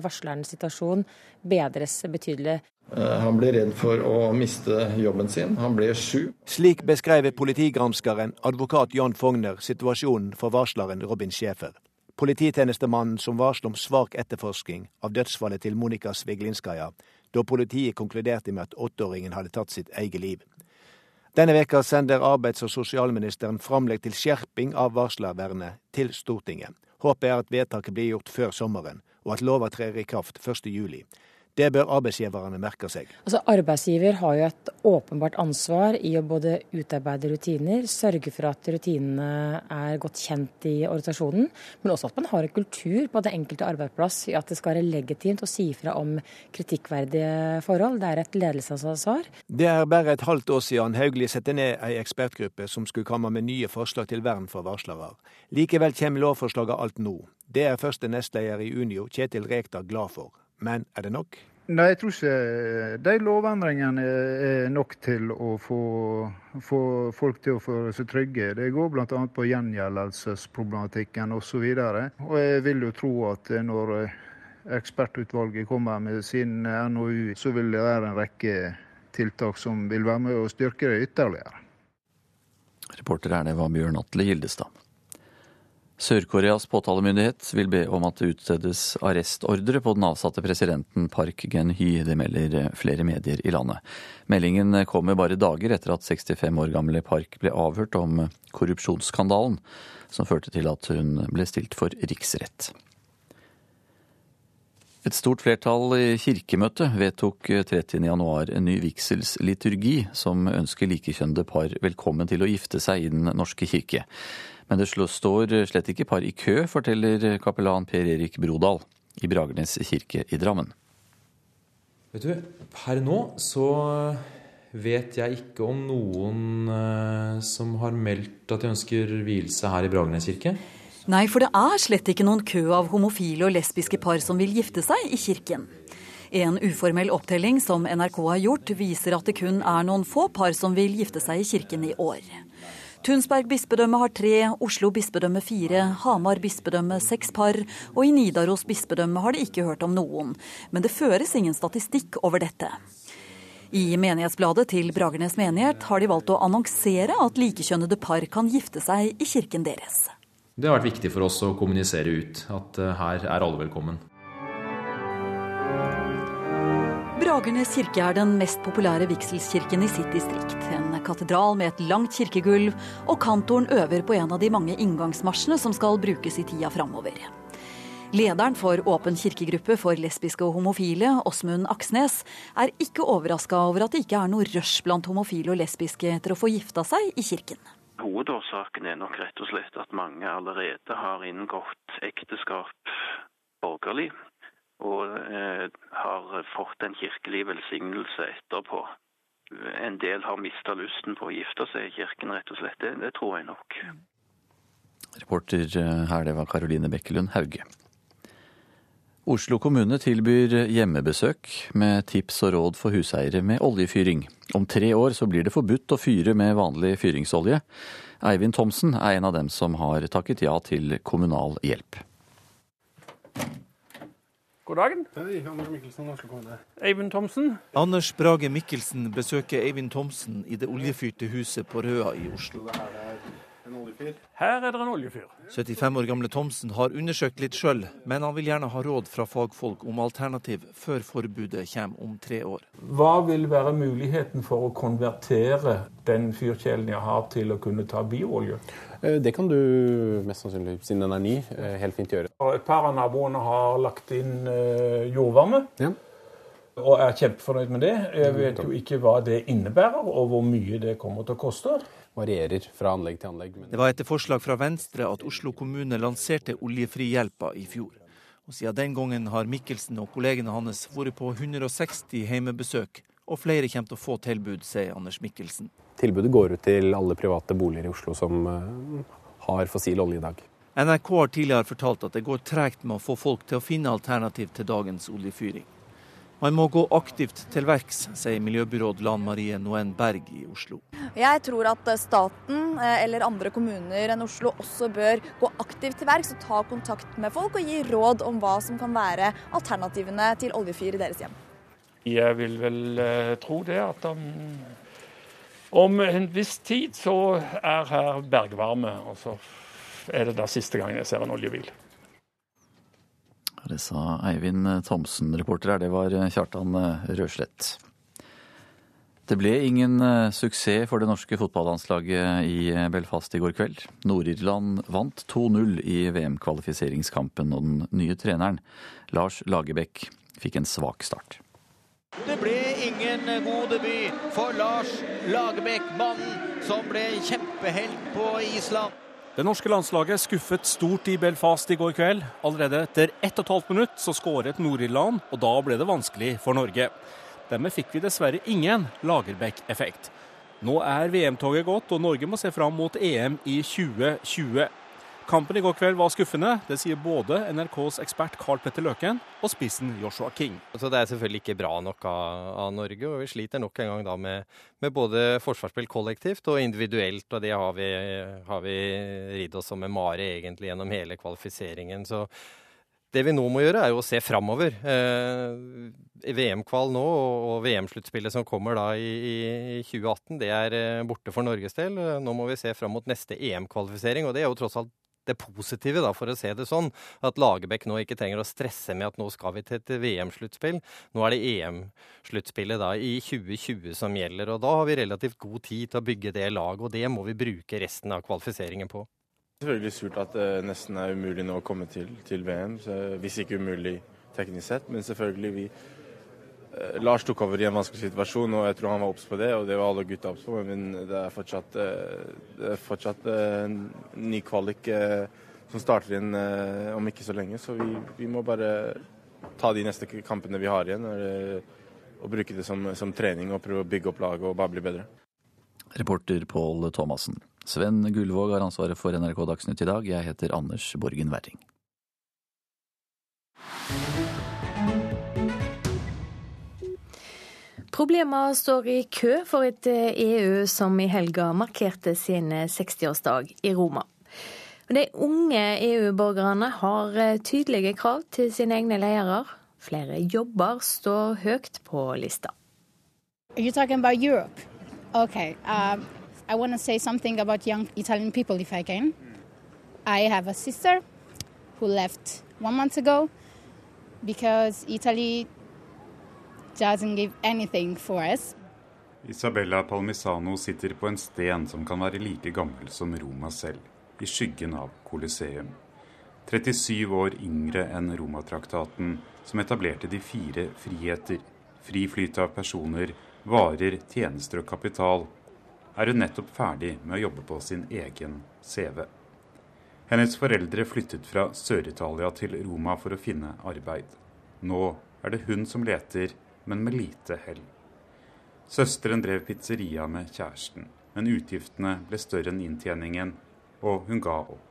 varslerens situasjon bedres betydelig. Eh, han blir redd for å miste jobben sin. Han blir sju. Slik beskrev politigranskeren advokat Jan Fogner situasjonen for varsleren Robin Schæfer. Polititjenestemannen som varsler om svak etterforsking av dødsfallet til Monika Sviglinskaja, da politiet konkluderte med at åtteåringen hadde tatt sitt eget liv. Denne veka sender arbeids- og sosialministeren framlegg til skjerping av varslervernet til Stortinget. Håpet er at vedtaket blir gjort før sommeren, og at lova trer i kraft 1.7. Det bør arbeidsgiverne merke seg. Altså, arbeidsgiver har jo et åpenbart ansvar i å både utarbeide rutiner, sørge for at rutinene er godt kjent i organisasjonen, men også at man har en kultur på det enkelte arbeidsplass i at det skal være legitimt å si fra om kritikkverdige forhold. Det er et ledelsesansvar. Det er bare et halvt år siden Hauglie satte ned ei ekspertgruppe som skulle komme med nye forslag til vern for varslere. Likevel kommer lovforslaget alt nå. Det er første nestleder i Unio, Kjetil Rekdal, glad for. Men er det nok? Nei, jeg tror ikke de lovendringene er nok til å få, få folk til å føle seg trygge. Det går bl.a. på gjengjeldelsesproblematikken osv. Jeg vil jo tro at når ekspertutvalget kommer med sin NOU, så vil det være en rekke tiltak som vil være med å styrke det ytterligere. Reporter Erne var Bjørn Atle Gildestad. Sør-Koreas påtalemyndighet vil be om at det utstedes arrestordre på den avsatte presidenten Park Gen-hy. Det melder flere medier i landet. Meldingen kommer bare dager etter at 65 år gamle Park ble avhørt om korrupsjonsskandalen som førte til at hun ble stilt for riksrett. Et stort flertall i Kirkemøtet vedtok 30.1 en ny vigselsliturgi som ønsker likekjønnede par velkommen til å gifte seg i Den norske kirke. Men det står slett ikke par i kø, forteller kapellan Per Erik Brodal i Bragernes kirke i Drammen. Vet du, per nå så vet jeg ikke om noen eh, som har meldt at de ønsker vielse her i Bragernes kirke. Nei, for det er slett ikke noen kø av homofile og lesbiske par som vil gifte seg i kirken. En uformell opptelling som NRK har gjort, viser at det kun er noen få par som vil gifte seg i kirken i år. Tunsberg bispedømme har tre, Oslo bispedømme fire, Hamar bispedømme seks par, og i Nidaros bispedømme har de ikke hørt om noen. Men det føres ingen statistikk over dette. I menighetsbladet til Bragernes menighet har de valgt å annonsere at likekjønnede par kan gifte seg i kirken deres. Det har vært viktig for oss å kommunisere ut at eh, her er alle velkommen. Bragernes kirke er den mest populære vigselskirken i sitt distrikt. En katedral med et langt kirkegulv, og kantoren øver på en av de mange inngangsmarsjene som skal brukes i tida framover. Lederen for Åpen kirkegruppe for lesbiske og homofile, Åsmund Aksnes, er ikke overraska over at det ikke er noe rush blant homofile og lesbiske etter å få gifta seg i kirken. Hovedårsaken er nok rett og slett at mange allerede har inngått ekteskap borgerlig og eh, har fått en kirkelig velsignelse etterpå. En del har mista lysten på å gifte seg i kirken, rett og slett. Det, det tror jeg nok. Reporter eh, her, det var Karoline Bekkelund Hauge. Oslo kommune tilbyr hjemmebesøk med tips og råd for huseiere med oljefyring. Om tre år så blir det forbudt å fyre med vanlig fyringsolje. Eivind Thomsen er en av dem som har takket ja til kommunal hjelp. God dagen. Hei, Anders Mikkelsen, Oslo kommune. Eivind Thomsen. Anders Brage Mikkelsen besøker Eivind Thomsen i det oljefyrte huset på Røa i Oslo. Her er det en oljefyr. 75 år gamle Thomsen har undersøkt litt sjøl, men han vil gjerne ha råd fra fagfolk om alternativ før forbudet kommer om tre år. Hva vil være muligheten for å konvertere den fyrkjelen jeg har, til å kunne ta bioolje? Eh, det kan du mest sannsynlig, siden den er ny, eh, helt fint gjøre. Et par av naboene har lagt inn eh, jordvarme. Ja. Og er kjempefornøyd med det. Jeg vet jo ikke hva det innebærer, og hvor mye det kommer til å koste. Varierer fra anlegg til anlegg. Det var etter forslag fra Venstre at Oslo kommune lanserte Oljefrihjelpa i fjor. Og Siden den gangen har Mikkelsen og kollegene hans vært på 160 heimebesøk, og flere kommer til å få tilbud, sier Anders Mikkelsen. Tilbudet går ut til alle private boliger i Oslo som uh, har fossil olje i dag. NRK har tidligere fortalt at det går tregt med å få folk til å finne alternativ til dagens oljefyring. Man må gå aktivt til verks, sier miljøbyråd Lan Marie Noen Berg i Oslo. Jeg tror at staten eh, eller andre kommuner enn Oslo også bør gå aktivt til verks og ta kontakt med folk og gi råd om hva som kan være alternativene til oljefyr i deres hjem. Jeg vil vel eh, tro det at om, om en viss tid så er her bergvarme. Og så er det da siste gangen jeg ser en oljebil. Det sa Eivind Thomsen. Reporter her, det var Kjartan Røslett. Det ble ingen eh, suksess for det norske fotballandslaget i Belfast i går kveld. Nord-Irland vant 2-0 i VM-kvalifiseringskampen, og den nye treneren, Lars Lagerbäck, fikk en svak start. Ingen god debut for Lars Lagerbäck, mannen som ble kjempehelt på Island. Det norske landslaget skuffet stort i Belfast i går kveld. Allerede etter 1 12 minutt så skåret Nord-Irland, og da ble det vanskelig for Norge. Dermed fikk vi dessverre ingen Lagerbäck-effekt. Nå er VM-toget gått, og Norge må se fram mot EM i 2020. Kampen i går kveld var skuffende. Det sier både NRKs ekspert Carl Petter Løken og spissen Joshua King. Så Det er selvfølgelig ikke bra nok av, av Norge, og vi sliter nok en gang da med, med, både forsvarsspill kollektivt og individuelt. og Det har vi, har vi ridd oss som en mare egentlig gjennom hele kvalifiseringen. Så det vi nå må gjøre, er jo å se framover. Eh, VM-kval nå og VM-sluttspillet som kommer da i, i, 2018, det er eh, borte for Norges del. Nå må vi se fram mot neste EM-kvalifisering, og det er jo tross alt det positive, da, for å se det sånn. At Lagerbäck nå ikke trenger å stresse med at nå skal vi til et VM-sluttspill. Nå er det EM-sluttspillet da i 2020 som gjelder. Og da har vi relativt god tid til å bygge det laget, og det må vi bruke resten av kvalifiseringen på. Selvfølgelig surt at det nesten er umulig nå å komme til, til VM, hvis ikke umulig teknisk sett. Men selvfølgelig vi Eh, Lars tok over i en vanskelig situasjon, og jeg tror han var obs på det. Og det var alle gutta obs på, men det er fortsatt, eh, det er fortsatt eh, ny kvalik som starter inn om ikke så lenge. Så vi, vi, må bare ta de neste kampene vi har igjen, og bruke det som, som trening og prøve å bygge opp laget og bare bli bedre. Reporter Pål Thomassen. Sven Gullvåg har ansvaret for NRK Dagsnytt i dag. Jeg heter Anders Borgen Werring. Problemer står i kø for et EU eh, e som i helga markerte sin 60-årsdag i Roma. De unge EU-borgerne har eh, tydelige krav til sine egne ledere. Flere jobber står høyt på lista. Okay. Um, I want to say something about young Italian people, if I can. I have a sister who left one month ago because Italy doesn't give anything for us. Isabella Palmisano sitter på en sten som kan være like gammel som Roma selv, i skyggen av Colosseum. 37 år yngre enn Romatraktaten, som etablerte de fire friheter, fri flyt av personer, varer, tjenester og kapital, er hun nettopp ferdig med å jobbe på sin egen CV. Hennes foreldre flyttet fra Sør-Italia til Roma for å finne arbeid. Nå er det hun som leter men med lite hell. Søsteren drev pizzeria med kjæresten, men utgiftene ble større enn inntjeningen, og hun ga opp.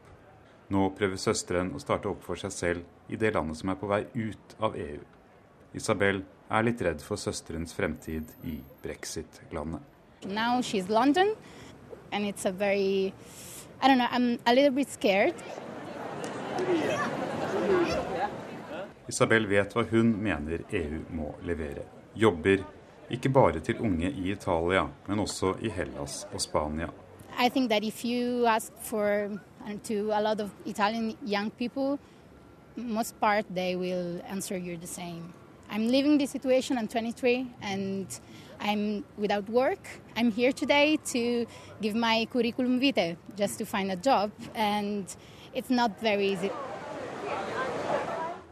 Nå prøver søsteren å starte opp for seg selv i det landet som er på vei ut av EU. Isabel er litt redd for søsterens fremtid i brexit-landet. Now she's London, I don't know, I'm a little bit scared. Isabel vet hva hun mener EU må levere. Jobber ikke bare til unge i Italia, men også i Hellas og Spania. I think that if you ask for to a lot of Italian young people, most part they will answer you the same. I'm living this situation. I'm 23 and I'm without work. I'm here today to give my curriculum vitae just to find a job, and it's not very easy.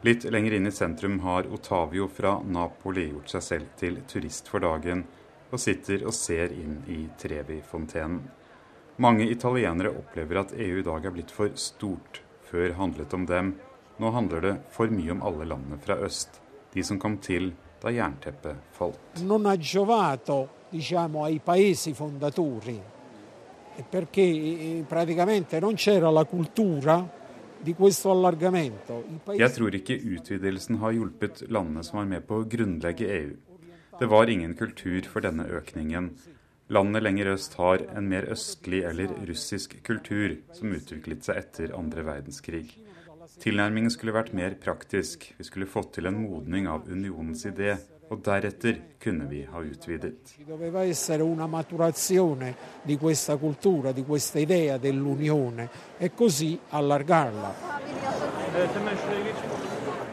Litt lenger inn i sentrum har Otavio fra Napoli gjort seg selv til turist for dagen, og sitter og ser inn i Trevi-fontenen. Mange italienere opplever at EU i dag er blitt for stort. Før handlet om dem. Nå handler det for mye om alle landene fra øst. De som kom til da jernteppet falt. Non ha giovato diciamo, ai paesi fondatori perché praticamente non c'era la cultura Jeg tror ikke utvidelsen har hjulpet landene som var med på å grunnlegge EU. Det var ingen kultur for denne økningen. Landene lenger øst har en mer østlig eller russisk kultur som utviklet seg etter andre verdenskrig. Tilnærmingen skulle vært mer praktisk. Vi skulle fått til en modning av unionens idé, og deretter kunne vi ha utvidet.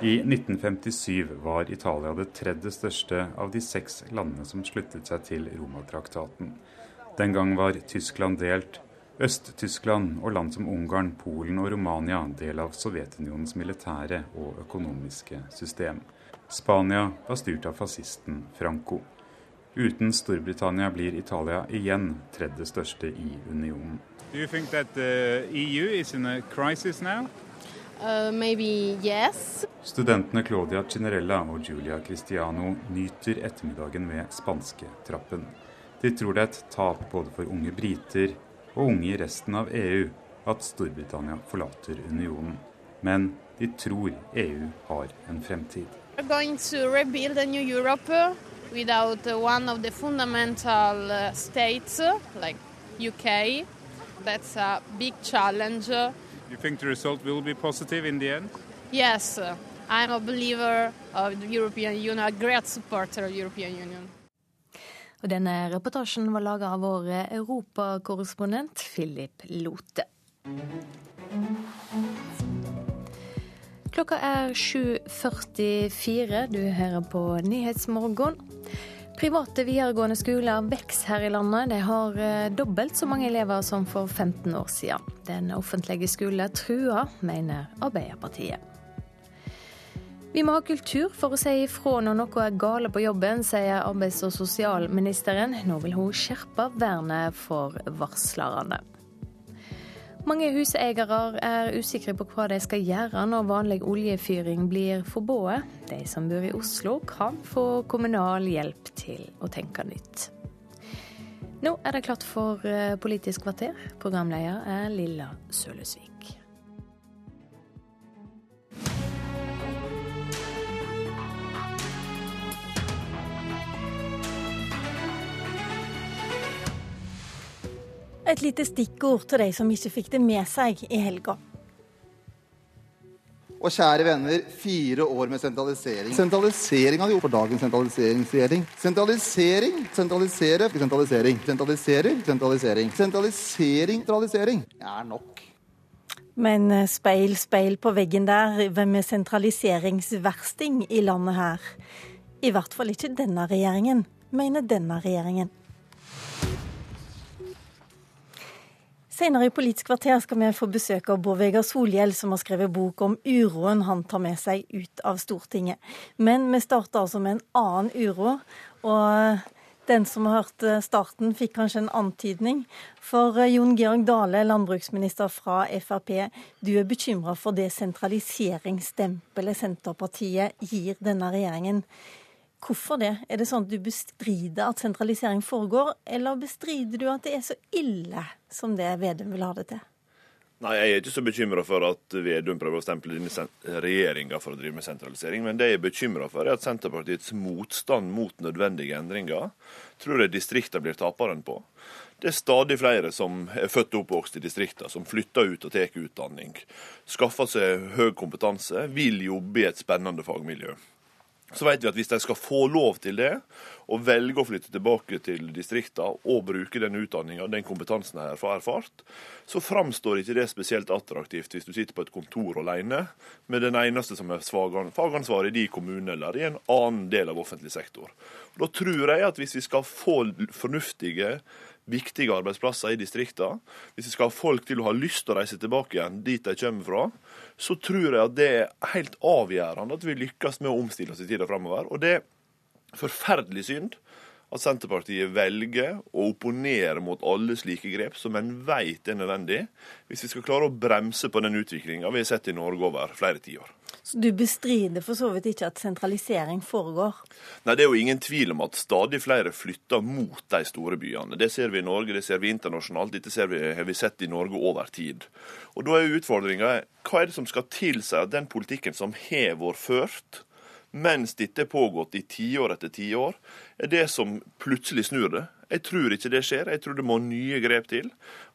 I 1957 var Italia det tredje største av de seks landene som sluttet seg til Romatraktaten. Den gang var Tyskland delt. Øst-Tyskland og land som Ungarn, Polen og Romania del av Sovjetunionens militære og økonomiske system. Spania var styrt av fascisten Franco. Uten Storbritannia blir Italia igjen tredje største i unionen. Do you think that the EU is in a crisis now? Uh, maybe yes. Studentene Claudia Cinerella og Julia Cristiano nyter ettermiddagen ved spansketrappen. De tror det er et tap både for unge briter og unge i resten av EU at Storbritannia forlater unionen. Men de tror EU har en fremtid. Going to rebuild a new Europe without one of the fundamental uh, states like UK. That's a big challenge. You think the result will be positive in the end? Yes, I'm a believer of the European Union, a great supporter of the European Union. Og denne reportasjen var laga av vår europakorrespondent Philip Lote. Klokka er 7.44. Du hører på Nyhetsmorgen. Private videregående skoler vokser her i landet. De har eh, dobbelt så mange elever som for 15 år siden. Den offentlige skolen truer, mener Arbeiderpartiet. Vi må ha kultur for å si ifra når noe er gale på jobben, sier arbeids- og sosialministeren. Nå vil hun skjerpe vernet for varslerne. Mange huseiere er usikre på hva de skal gjøre når vanlig oljefyring blir forbudt. De som bor i Oslo kan få kommunal hjelp til å tenke nytt. Nå er det klart for eh, Politisk kvarter. Programleder er Lilla Sølesvik. Et lite stikkord til de som ikke fikk det med seg i helga. Og kjære venner, fire år med sentralisering. Sentralisering har vi gjort for dagens sentraliseringsregjering. Sentralisering, sentralisere, sentralisering. Sentraliserer, sentralisering. Sentralisering, sentralisering. er nok. Men eh, speil, speil på veggen der, hvem er sentraliseringsversting i landet her? I hvert fall ikke denne regjeringen, mener denne regjeringen. Senere i Politisk kvarter skal vi få besøk av Bård Vegar Solhjell, som har skrevet bok om uroen han tar med seg ut av Stortinget. Men vi starter altså med en annen uro. og den som har hørt starten, fikk kanskje en antydning. For eh, Jon Georg Dale, landbruksminister fra Frp, du er bekymra for det sentraliseringsstempelet Senterpartiet gir denne regjeringen. Hvorfor det? Er det sånn at du bestrider at sentralisering foregår, eller bestrider du at det er så ille som det Vedum vil ha det til? Nei, Jeg er ikke så bekymra for at Vedum prøver å stemple denne regjeringa for å drive med sentralisering. Men det jeg er bekymra for, er at Senterpartiets motstand mot nødvendige endringer tror jeg distriktene blir taperen på. Det er stadig flere som er født og oppvokst i distriktene, som flytter ut og tar utdanning. Skaffer seg høy kompetanse, vil jobbe i et spennende fagmiljø så vet vi at hvis de skal få lov til det, og velge å flytte tilbake til distriktene og bruke den utdanninga og den kompetansen de har erfart, så framstår ikke det spesielt attraktivt hvis du sitter på et kontor alene med den eneste som er fagansvarlig i din kommune eller i en annen del av offentlig sektor. Og da tror jeg at hvis vi skal få fornuftige viktige arbeidsplasser i distriktene, hvis vi skal ha folk til å ha lyst til å reise tilbake igjen dit de kommer fra, så tror jeg at det er helt avgjørende at vi lykkes med å omstille oss i tida framover. Og det er forferdelig synd at Senterpartiet velger å opponere mot alle slike grep som en vet er nødvendig, hvis vi skal klare å bremse på den utviklinga vi har sett i Norge over flere tiår. Så du bestrider for så vidt ikke at sentralisering foregår? Nei, Det er jo ingen tvil om at stadig flere flytter mot de store byene. Det ser vi i Norge, det ser vi internasjonalt. Dette vi, har vi sett i Norge over tid. Og Da er utfordringa hva er det som skal tilsi at den politikken som har vært ført, mens dette er pågått i tiår etter tiår, er det som plutselig snur det. Jeg tror ikke det skjer. Jeg tror det må nye grep til.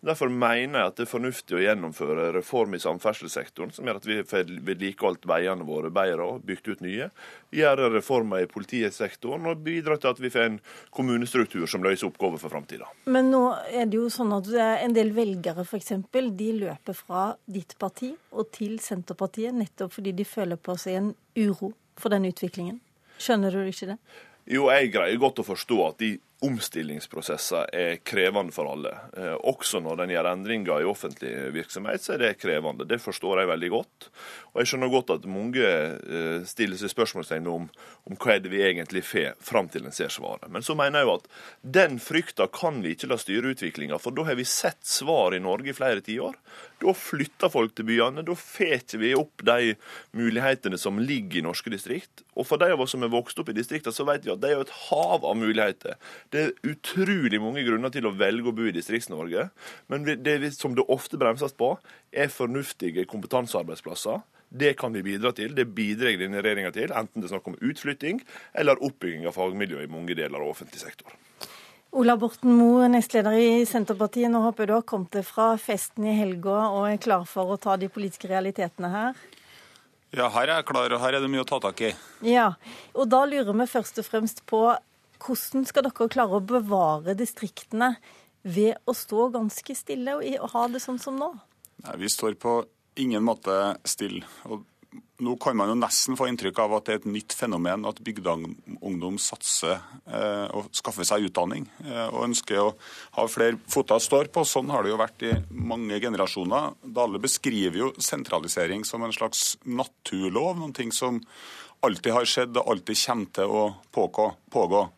Derfor mener jeg at det er fornuftig å gjennomføre reform i samferdselssektoren, som gjør at vi får vedlikeholdt veiene våre bedre og bygd ut nye. Gjøre reformer i politisektoren og bidra til at vi får en kommunestruktur som løser oppgaver for framtida. Men nå er det jo sånn at en del velgere f.eks. de løper fra ditt parti og til Senterpartiet nettopp fordi de føler på seg en uro for den utviklingen. Skjønner du ikke det? Jo, jeg greier godt å forstå at de omstillingsprosesser er krevende for alle. Eh, også når en gjør endringer i offentlig virksomhet, så er det krevende. Det forstår jeg veldig godt. Og jeg skjønner godt at mange eh, stiller seg spørsmålstegn om, om hva er det vi egentlig får, fram til en ser svaret. Men så mener jeg jo at den frykta kan vi ikke la styre utviklinga, for da har vi sett svar i Norge i flere tiår. Da flytter folk til byene. Da får vi opp de mulighetene som ligger i norske distrikt. Og for de av oss som er vokst opp i distriktene, så vet vi at det er jo et hav av muligheter. Det er utrolig mange grunner til å velge å bo i Distrikts-Norge. Men det som det ofte bremses på, er fornuftige kompetansearbeidsplasser. Det kan vi bidra til. Det bidrar denne regjeringa til, enten det er snakk om utflytting eller oppbygging av fagmiljø i mange deler av offentlig sektor. Ola Borten Moe, nestleder i Senterpartiet. Nå håper jeg du har kommet deg fra festen i helga og er klar for å ta de politiske realitetene her? Ja, her er jeg klar, og her er det mye å ta tak i. Ja, og da lurer vi først og fremst på hvordan skal dere klare å bevare distriktene ved å stå ganske stille og ha det sånn som nå? Nei, Vi står på ingen måte stille. Og nå kan man jo nesten få inntrykk av at det er et nytt fenomen at bygdeungdom satser eh, og skaffer seg utdanning eh, og ønsker å ha flere foter å stå på. Sånn har det jo vært i mange generasjoner. Dale beskriver jo sentralisering som en slags naturlov, noen ting som alltid har skjedd og alltid kommer til å pågå. Ehm,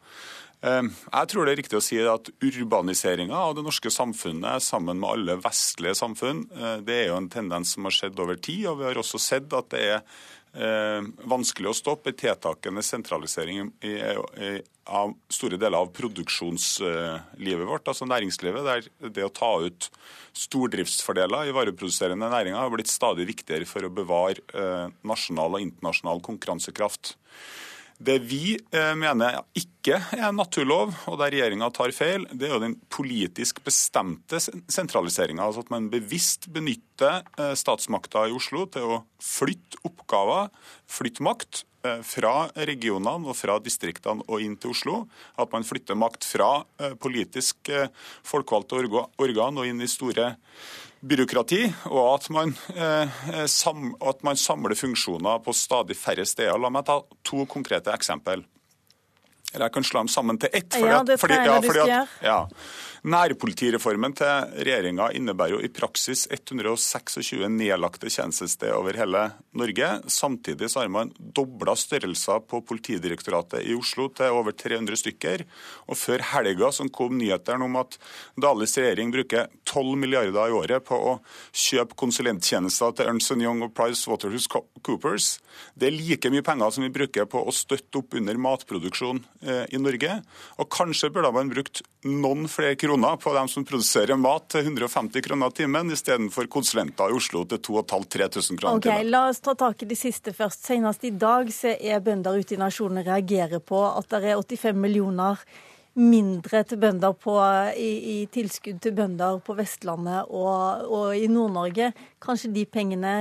jeg tror det er riktig å si at urbaniseringa av det norske samfunnet sammen med alle vestlige samfunn, eh, det er jo en tendens som har skjedd over tid. Og vi har også sett at det er eh, vanskelig å stoppe tiltakende sentralisering av store deler av produksjonslivet vårt, altså næringslivet. Der det å ta ut stordriftsfordeler i vareproduserende næringer har blitt stadig viktigere for å bevare eh, nasjonal og internasjonal konkurransekraft. Det vi eh, mener ikke er en naturlov, og der regjeringa tar feil, det er jo den politisk bestemte sentraliseringa. Altså at man bevisst benytter eh, statsmakta i Oslo til å flytte oppgaver, flytte makt eh, fra regionene og fra distriktene og inn til Oslo. At man flytter makt fra politisk folkevalgte organ og inn i store byråkrati, og at man, eh, sam, at man samler funksjoner på stadig færre steder. La meg ta to konkrete eksempel. Eller jeg kan slå dem sammen til ett. Fordi ja, det pleier ja, fordi at, ja, Nærpolitireformen til regjeringa innebærer jo i praksis 126 nedlagte tjenestesteder over hele Norge. Samtidig så har man dobla størrelser på Politidirektoratet i Oslo til over 300 stykker. Og før helga så kom nyhetene om at Dales regjering bruker 12 milliarder i året på å kjøpe konsulenttjenester til Ernst Young og Price Waterhouse Coopers. Det er like mye penger som vi bruker på å støtte opp under matproduksjon eh, i Norge. Og kanskje burde man brukt noen flere kroner på dem som produserer mat til 150 kroner timen, istedenfor konsulenter i Oslo til 2500-3000 kroner okay, timen. La oss ta tak i det siste først. Senest i dag så er bønder ute i nasjonen reagerer på at det er 85 millioner mindre til bønder på, i, i, tilskudd til bønder på Vestlandet og, og i Nord-Norge. Kanskje de pengene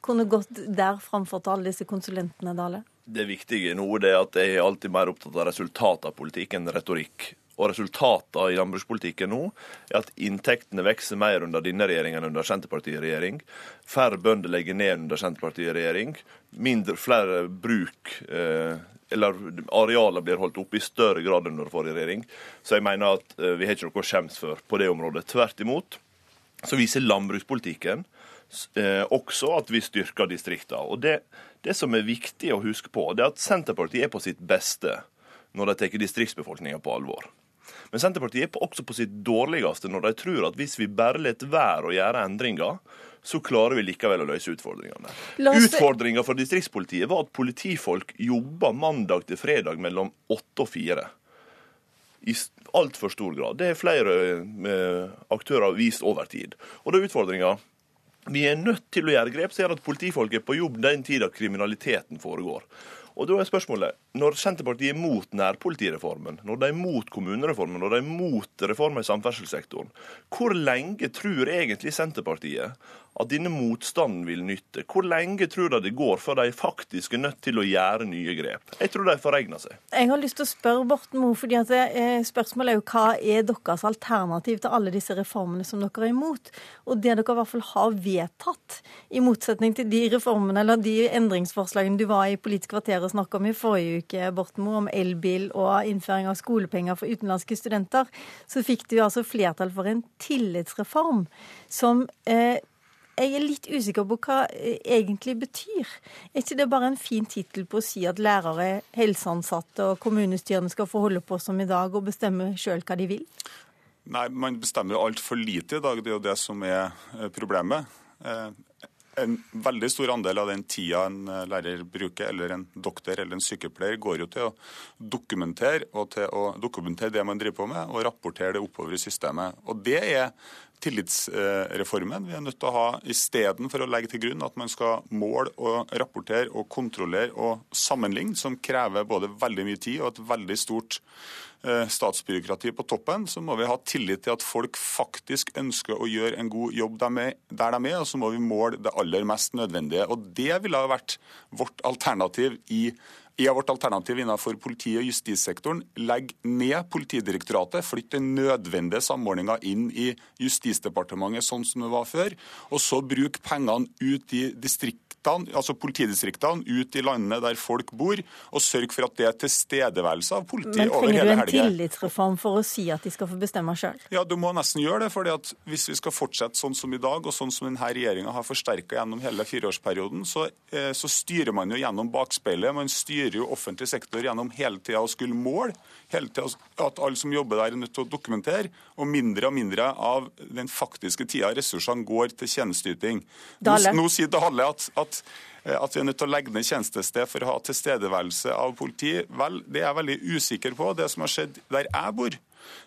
kunne gått der framfor til alle disse konsulentene, Dale? Det viktige nå er at jeg er alltid mer opptatt av resultat av politikk enn retorikk. Og resultatene i landbrukspolitikken nå er at inntektene vokser mer under denne regjeringen enn under Senterpartiet i regjering. Færre bønder legger ned under Senterpartiet i regjering. Mindre, flere bruk eh, eller arealer blir holdt oppe i større grad enn under forrige regjering. Så jeg mener at eh, vi har ikke noe å skjemmes for på det området. Tvert imot så viser landbrukspolitikken eh, også at vi styrker distriktene. Og det, det som er viktig å huske på, det er at Senterpartiet er på sitt beste når de tar distriktsbefolkninga på alvor. Men Senterpartiet er også på sitt dårligste når de tror at hvis vi bare lar være å gjøre endringer, så klarer vi likevel å løse utfordringene. oss- Utfordringa for distriktspolitiet var at politifolk jobba mandag til fredag mellom åtte og fire. I altfor stor grad. Det har flere eh, aktører vist over tid. Og da er utfordringa vi er nødt til å gjøre grep som gjør at politifolk er på jobb den tida kriminaliteten foregår. Og da er spørsmålet, Når Senterpartiet er mot nærpolitireformen, når de er mot kommunereformen, når de er mot reformer i samferdselssektoren, hvor lenge tror egentlig Senterpartiet at denne motstanden vil nytte? Hvor lenge tror de det går før de faktisk er nødt til å gjøre nye grep? Jeg tror de forregner seg. Jeg har lyst til å spørre Borten Moe, fordi eh, spørsmålet er jo hva er deres alternativ til alle disse reformene som dere er imot? Og det dere i hvert fall har vedtatt, i motsetning til de reformene eller de endringsforslagene du var i Politisk kvarter og snakka om i forrige uke, Borten Moe, om elbil og innføring av skolepenger for utenlandske studenter, så fikk du altså flertall for en tillitsreform som eh, jeg er litt usikker på hva eh, egentlig betyr. Er ikke det bare en fin tittel på å si at lærere, helseansatte og kommunestyrene skal få holde på som i dag og bestemme sjøl hva de vil? Nei, man bestemmer jo altfor lite i dag. Det er jo det som er eh, problemet. Eh, En veldig stor andel av den tida en lærer bruker, eller en doktor eller en sykepleier, går jo til å dokumentere og til å dokumentere det man driver på med, og rapportere det oppover i systemet. Og det er tillitsreformen vi er nødt til å ha istedenfor å legge til grunn at man skal måle og rapportere og kontrollere og sammenligne, som krever både veldig mye tid og et veldig stort statsbyråkrati på toppen, så må vi ha tillit til at folk faktisk ønsker å gjøre en god jobb der de er, og så må vi måle det aller mest nødvendige. Og Det ville ha vært vårt alternativ i i vårt alternativ innenfor politi- og justissektoren Legg ned Politidirektoratet, flytte den nødvendige samordninga inn i Justisdepartementet sånn som det var før, og så bruk pengene ut i distriktene altså politidistriktene ut i landene der folk bor, og sørge for at det er tilstedeværelse av politi Men trenger du en helga. tillitsreform for å si at de skal få bestemme sjøl? Ja, du må nesten gjøre det. fordi at Hvis vi skal fortsette sånn som i dag, og sånn som denne regjeringa har forsterka gjennom hele fireårsperioden, så, eh, så styrer man jo gjennom bakspeilet. Man styrer jo offentlig sektor gjennom hele tida å skulle måle. Hele tida at alle som jobber der, er nødt til å dokumentere. Og mindre og mindre av den faktiske tida ressursene går til tjenesteyting. Nå, nå sier Dale at, at at vi er nødt til å legge ned tjenestested for å ha tilstedeværelse av politi. Vel, det er jeg veldig usikker på. Det som har skjedd der jeg bor,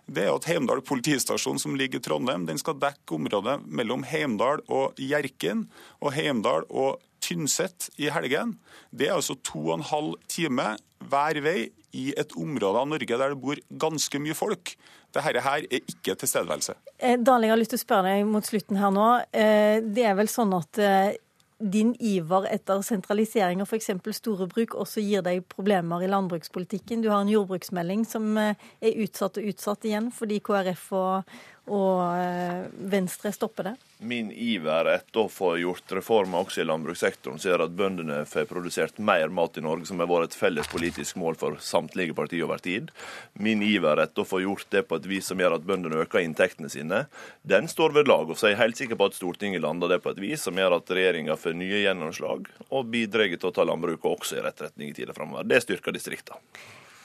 det er at Heimdal politistasjon, som ligger i Trondheim, den skal dekke området mellom Heimdal og Hjerkinn, og Heimdal og Tynset i helgen. Det er altså to og en halv time hver vei i et område av Norge der det bor ganske mye folk. Dette her er ikke tilstedeværelse. Eh, Dale, jeg har lyst til å spørre deg mot slutten her nå. Eh, Det er vel sånn at eh, din iver etter sentralisering av f.eks. store bruk også gir deg problemer i landbrukspolitikken. Du har en jordbruksmelding som er utsatt og utsatt igjen fordi KrF og, og eh, Venstre stopper det. Min iver etter å få gjort reformer også i landbrukssektoren, som gjør at bøndene får produsert mer mat i Norge, som har vært et felles politisk mål for samtlige partier over tid. Min iver etter å få gjort det på et vis som gjør at bøndene øker inntektene sine, den står ved lag. Og så er jeg helt sikker på at Stortinget lander det på et vis som gjør at regjeringa får nye gjennomslag, og bidrar til å ta landbruket også i rett retning i tida framover. Det styrker distriktene.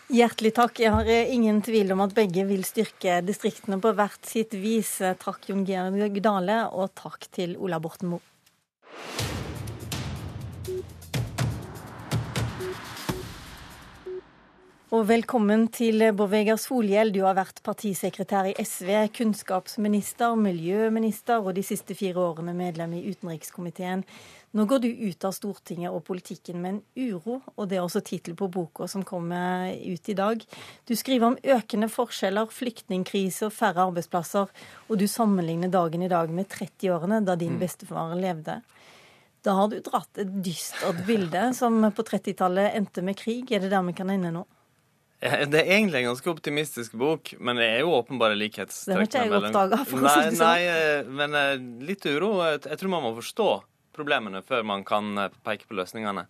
Hjertelig takk. Jeg har eh, ingen tvil om at begge vil styrke distriktene på hvert sitt vis. Eh, Takk Jon Georg Dale, og takk til Ola Borten Moe. Og velkommen til Bård Vegar Solhjell. Du har vært partisekretær i SV, kunnskapsminister, miljøminister og de siste fire årene medlem i utenrikskomiteen. Nå går du ut av Stortinget og politikken med en uro, og det er også tittel på boka som kommer ut i dag. Du skriver om økende forskjeller, flyktningkrise og færre arbeidsplasser, og du sammenligner dagen i dag med 30-årene da din bestefar levde. Da har du dratt et dystert bilde som på 30-tallet endte med krig. Er det der vi kan ende nå? Det er egentlig en ganske optimistisk bok, men det er jo åpenbare likhetstrekk. Det har ikke jeg oppdaga, for å si det sånn. Nei, eh, men eh, litt uro. Jeg jeg tror man må forstå problemene før man kan eh, peke på løsningene.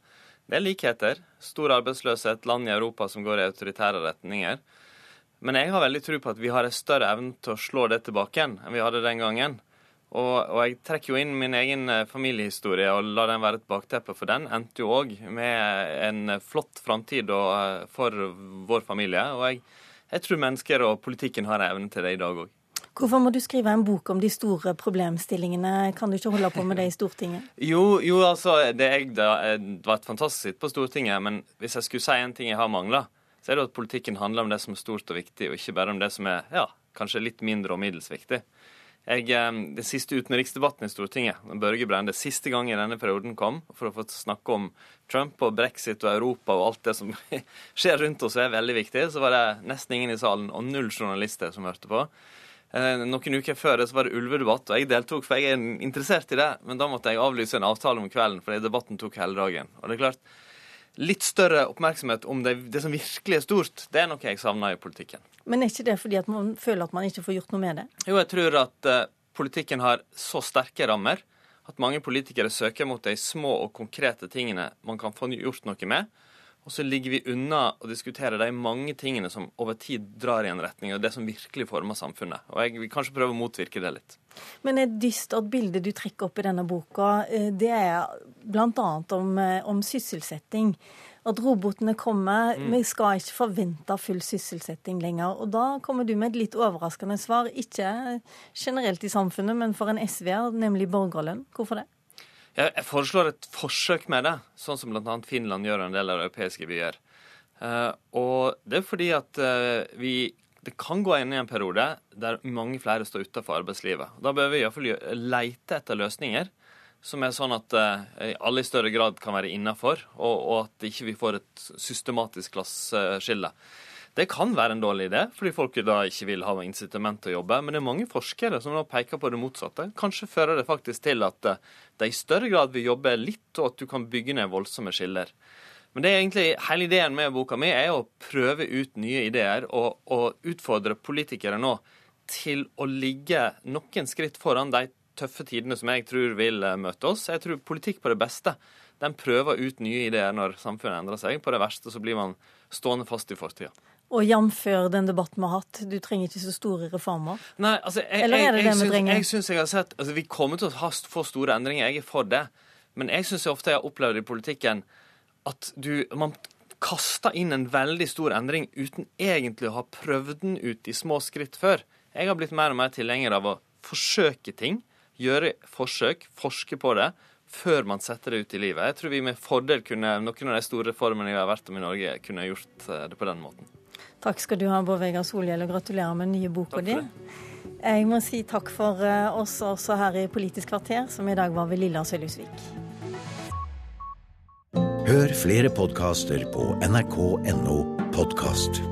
Det er likheter. Stor arbeidsløshet, land i Europa som går i autoritære retninger. Men jeg har veldig tro på at vi har en større evne til å slå det tilbake enn vi hadde den gangen. Og, og jeg trekker jo inn min egen eh, familiehistorie og lar den være et bakteppe, for den endte jo òg med en flott framtid eh, for vår familie. Og jeg, jeg tror mennesker og politikken har evne til det i dag òg. Hvorfor må du skrive en bok om de store problemstillingene? Kan du ikke holde på med det i Stortinget? Jo, jo altså, det, jeg, det var et fantastisk sitt på Stortinget, men hvis jeg skulle si en ting jeg har mangla, så er det at politikken handler om det som er stort og viktig, og ikke bare om det som er ja, kanskje litt mindre og middels viktig. Jeg, eh, det siste utenriksdebatten i Stortinget, Børge Brende, siste gang i denne perioden kom for å få snakke om Trump og brexit og Europa og alt det som skjer rundt oss er veldig viktig, så var det nesten ingen i salen og null journalister som hørte på. Eh, noen uker før det så var det ulvedebatt, og jeg deltok, for jeg er interessert i det. Men da måtte jeg avlyse en avtale om kvelden, fordi debatten tok hele dagen. Og det er klart, litt større oppmerksomhet om det, det som virkelig er stort, det er noe jeg savner i politikken. Men er ikke det fordi at man føler at man ikke får gjort noe med det? Jo, jeg tror at uh, politikken har så sterke rammer at mange politikere søker mot de små og konkrete tingene man kan få gjort noe med. Og så ligger vi unna å diskutere de mange tingene som over tid drar i en retning, og det som virkelig former samfunnet. Og jeg vil kanskje prøve å motvirke det litt. Men et dystert bilde du trekker opp i denne boka, eh, det er bl.a. Om, eh, om sysselsetting at robotene kommer. Mm. Vi skal ikke forvente full sysselsetting lenger. Og da kommer du med et litt overraskende svar. Ikke generelt i samfunnet, men for en SV-er, nemlig borgerlønn. Hvorfor det? Jeg foreslår et forsøk med det, sånn som bl.a. Finland gjør en del av europeiske byer. Uh, og det er fordi at uh, vi det kan gå inn i en periode der mange flere står utenfor arbeidslivet. Da bør vi iallfall leite etter løsninger som er sånn at uh, alle i større grad kan være innafor, og, at ikke vi får et systematisk klasseskille. Det kan være en dårlig idé, fordi folk da ikke vil ha incitament til å jobbe. Men det er mange forskere som nå peker på det motsatte. Kanskje fører det faktisk til at uh, de i større grad vil jobbe litt, og at du kan bygge ned voldsomme skiller. Men det er egentlig, hele ideen med boka mi er å prøve ut nye ideer og, og utfordre politikere nå til å ligge noen skritt foran de tøffe tidene som jeg tror vil eh, møte oss. Jeg tror politikk på det beste den prøver ut nye ideer når samfunnet endrer seg. På det verste så blir man stående fast i fortida. Og jf. den debatten vi har hatt, du trenger ikke så store reformer? Nei, altså, jeg, Eller er det jeg, jeg, det vi trenger? Jeg synes jeg har sett, altså, Vi kommer til å ha, få store endringer, jeg er for det. Men jeg syns ofte jeg har opplevd i politikken at du man kaster inn en veldig stor endring uten egentlig å ha prøvd den ut i små skritt før. Jeg har blitt mer og mer tilhenger av å forsøke ting gjøre forsøk, forske på det, før man setter det ut i livet. Jeg tror vi med fordel kunne, noen av de store reformene vi har vært om i Norge, kunne gjort eh, det på den måten. Takk skal du ha, Bård Vegar Solhjell, og gratulerer med den nye boka di. Jeg må si takk for eh, oss også her i Politisk kvarter, som i dag var ved Lilla Sølhusvik. Hør flere podkaster på nrk.no podkast.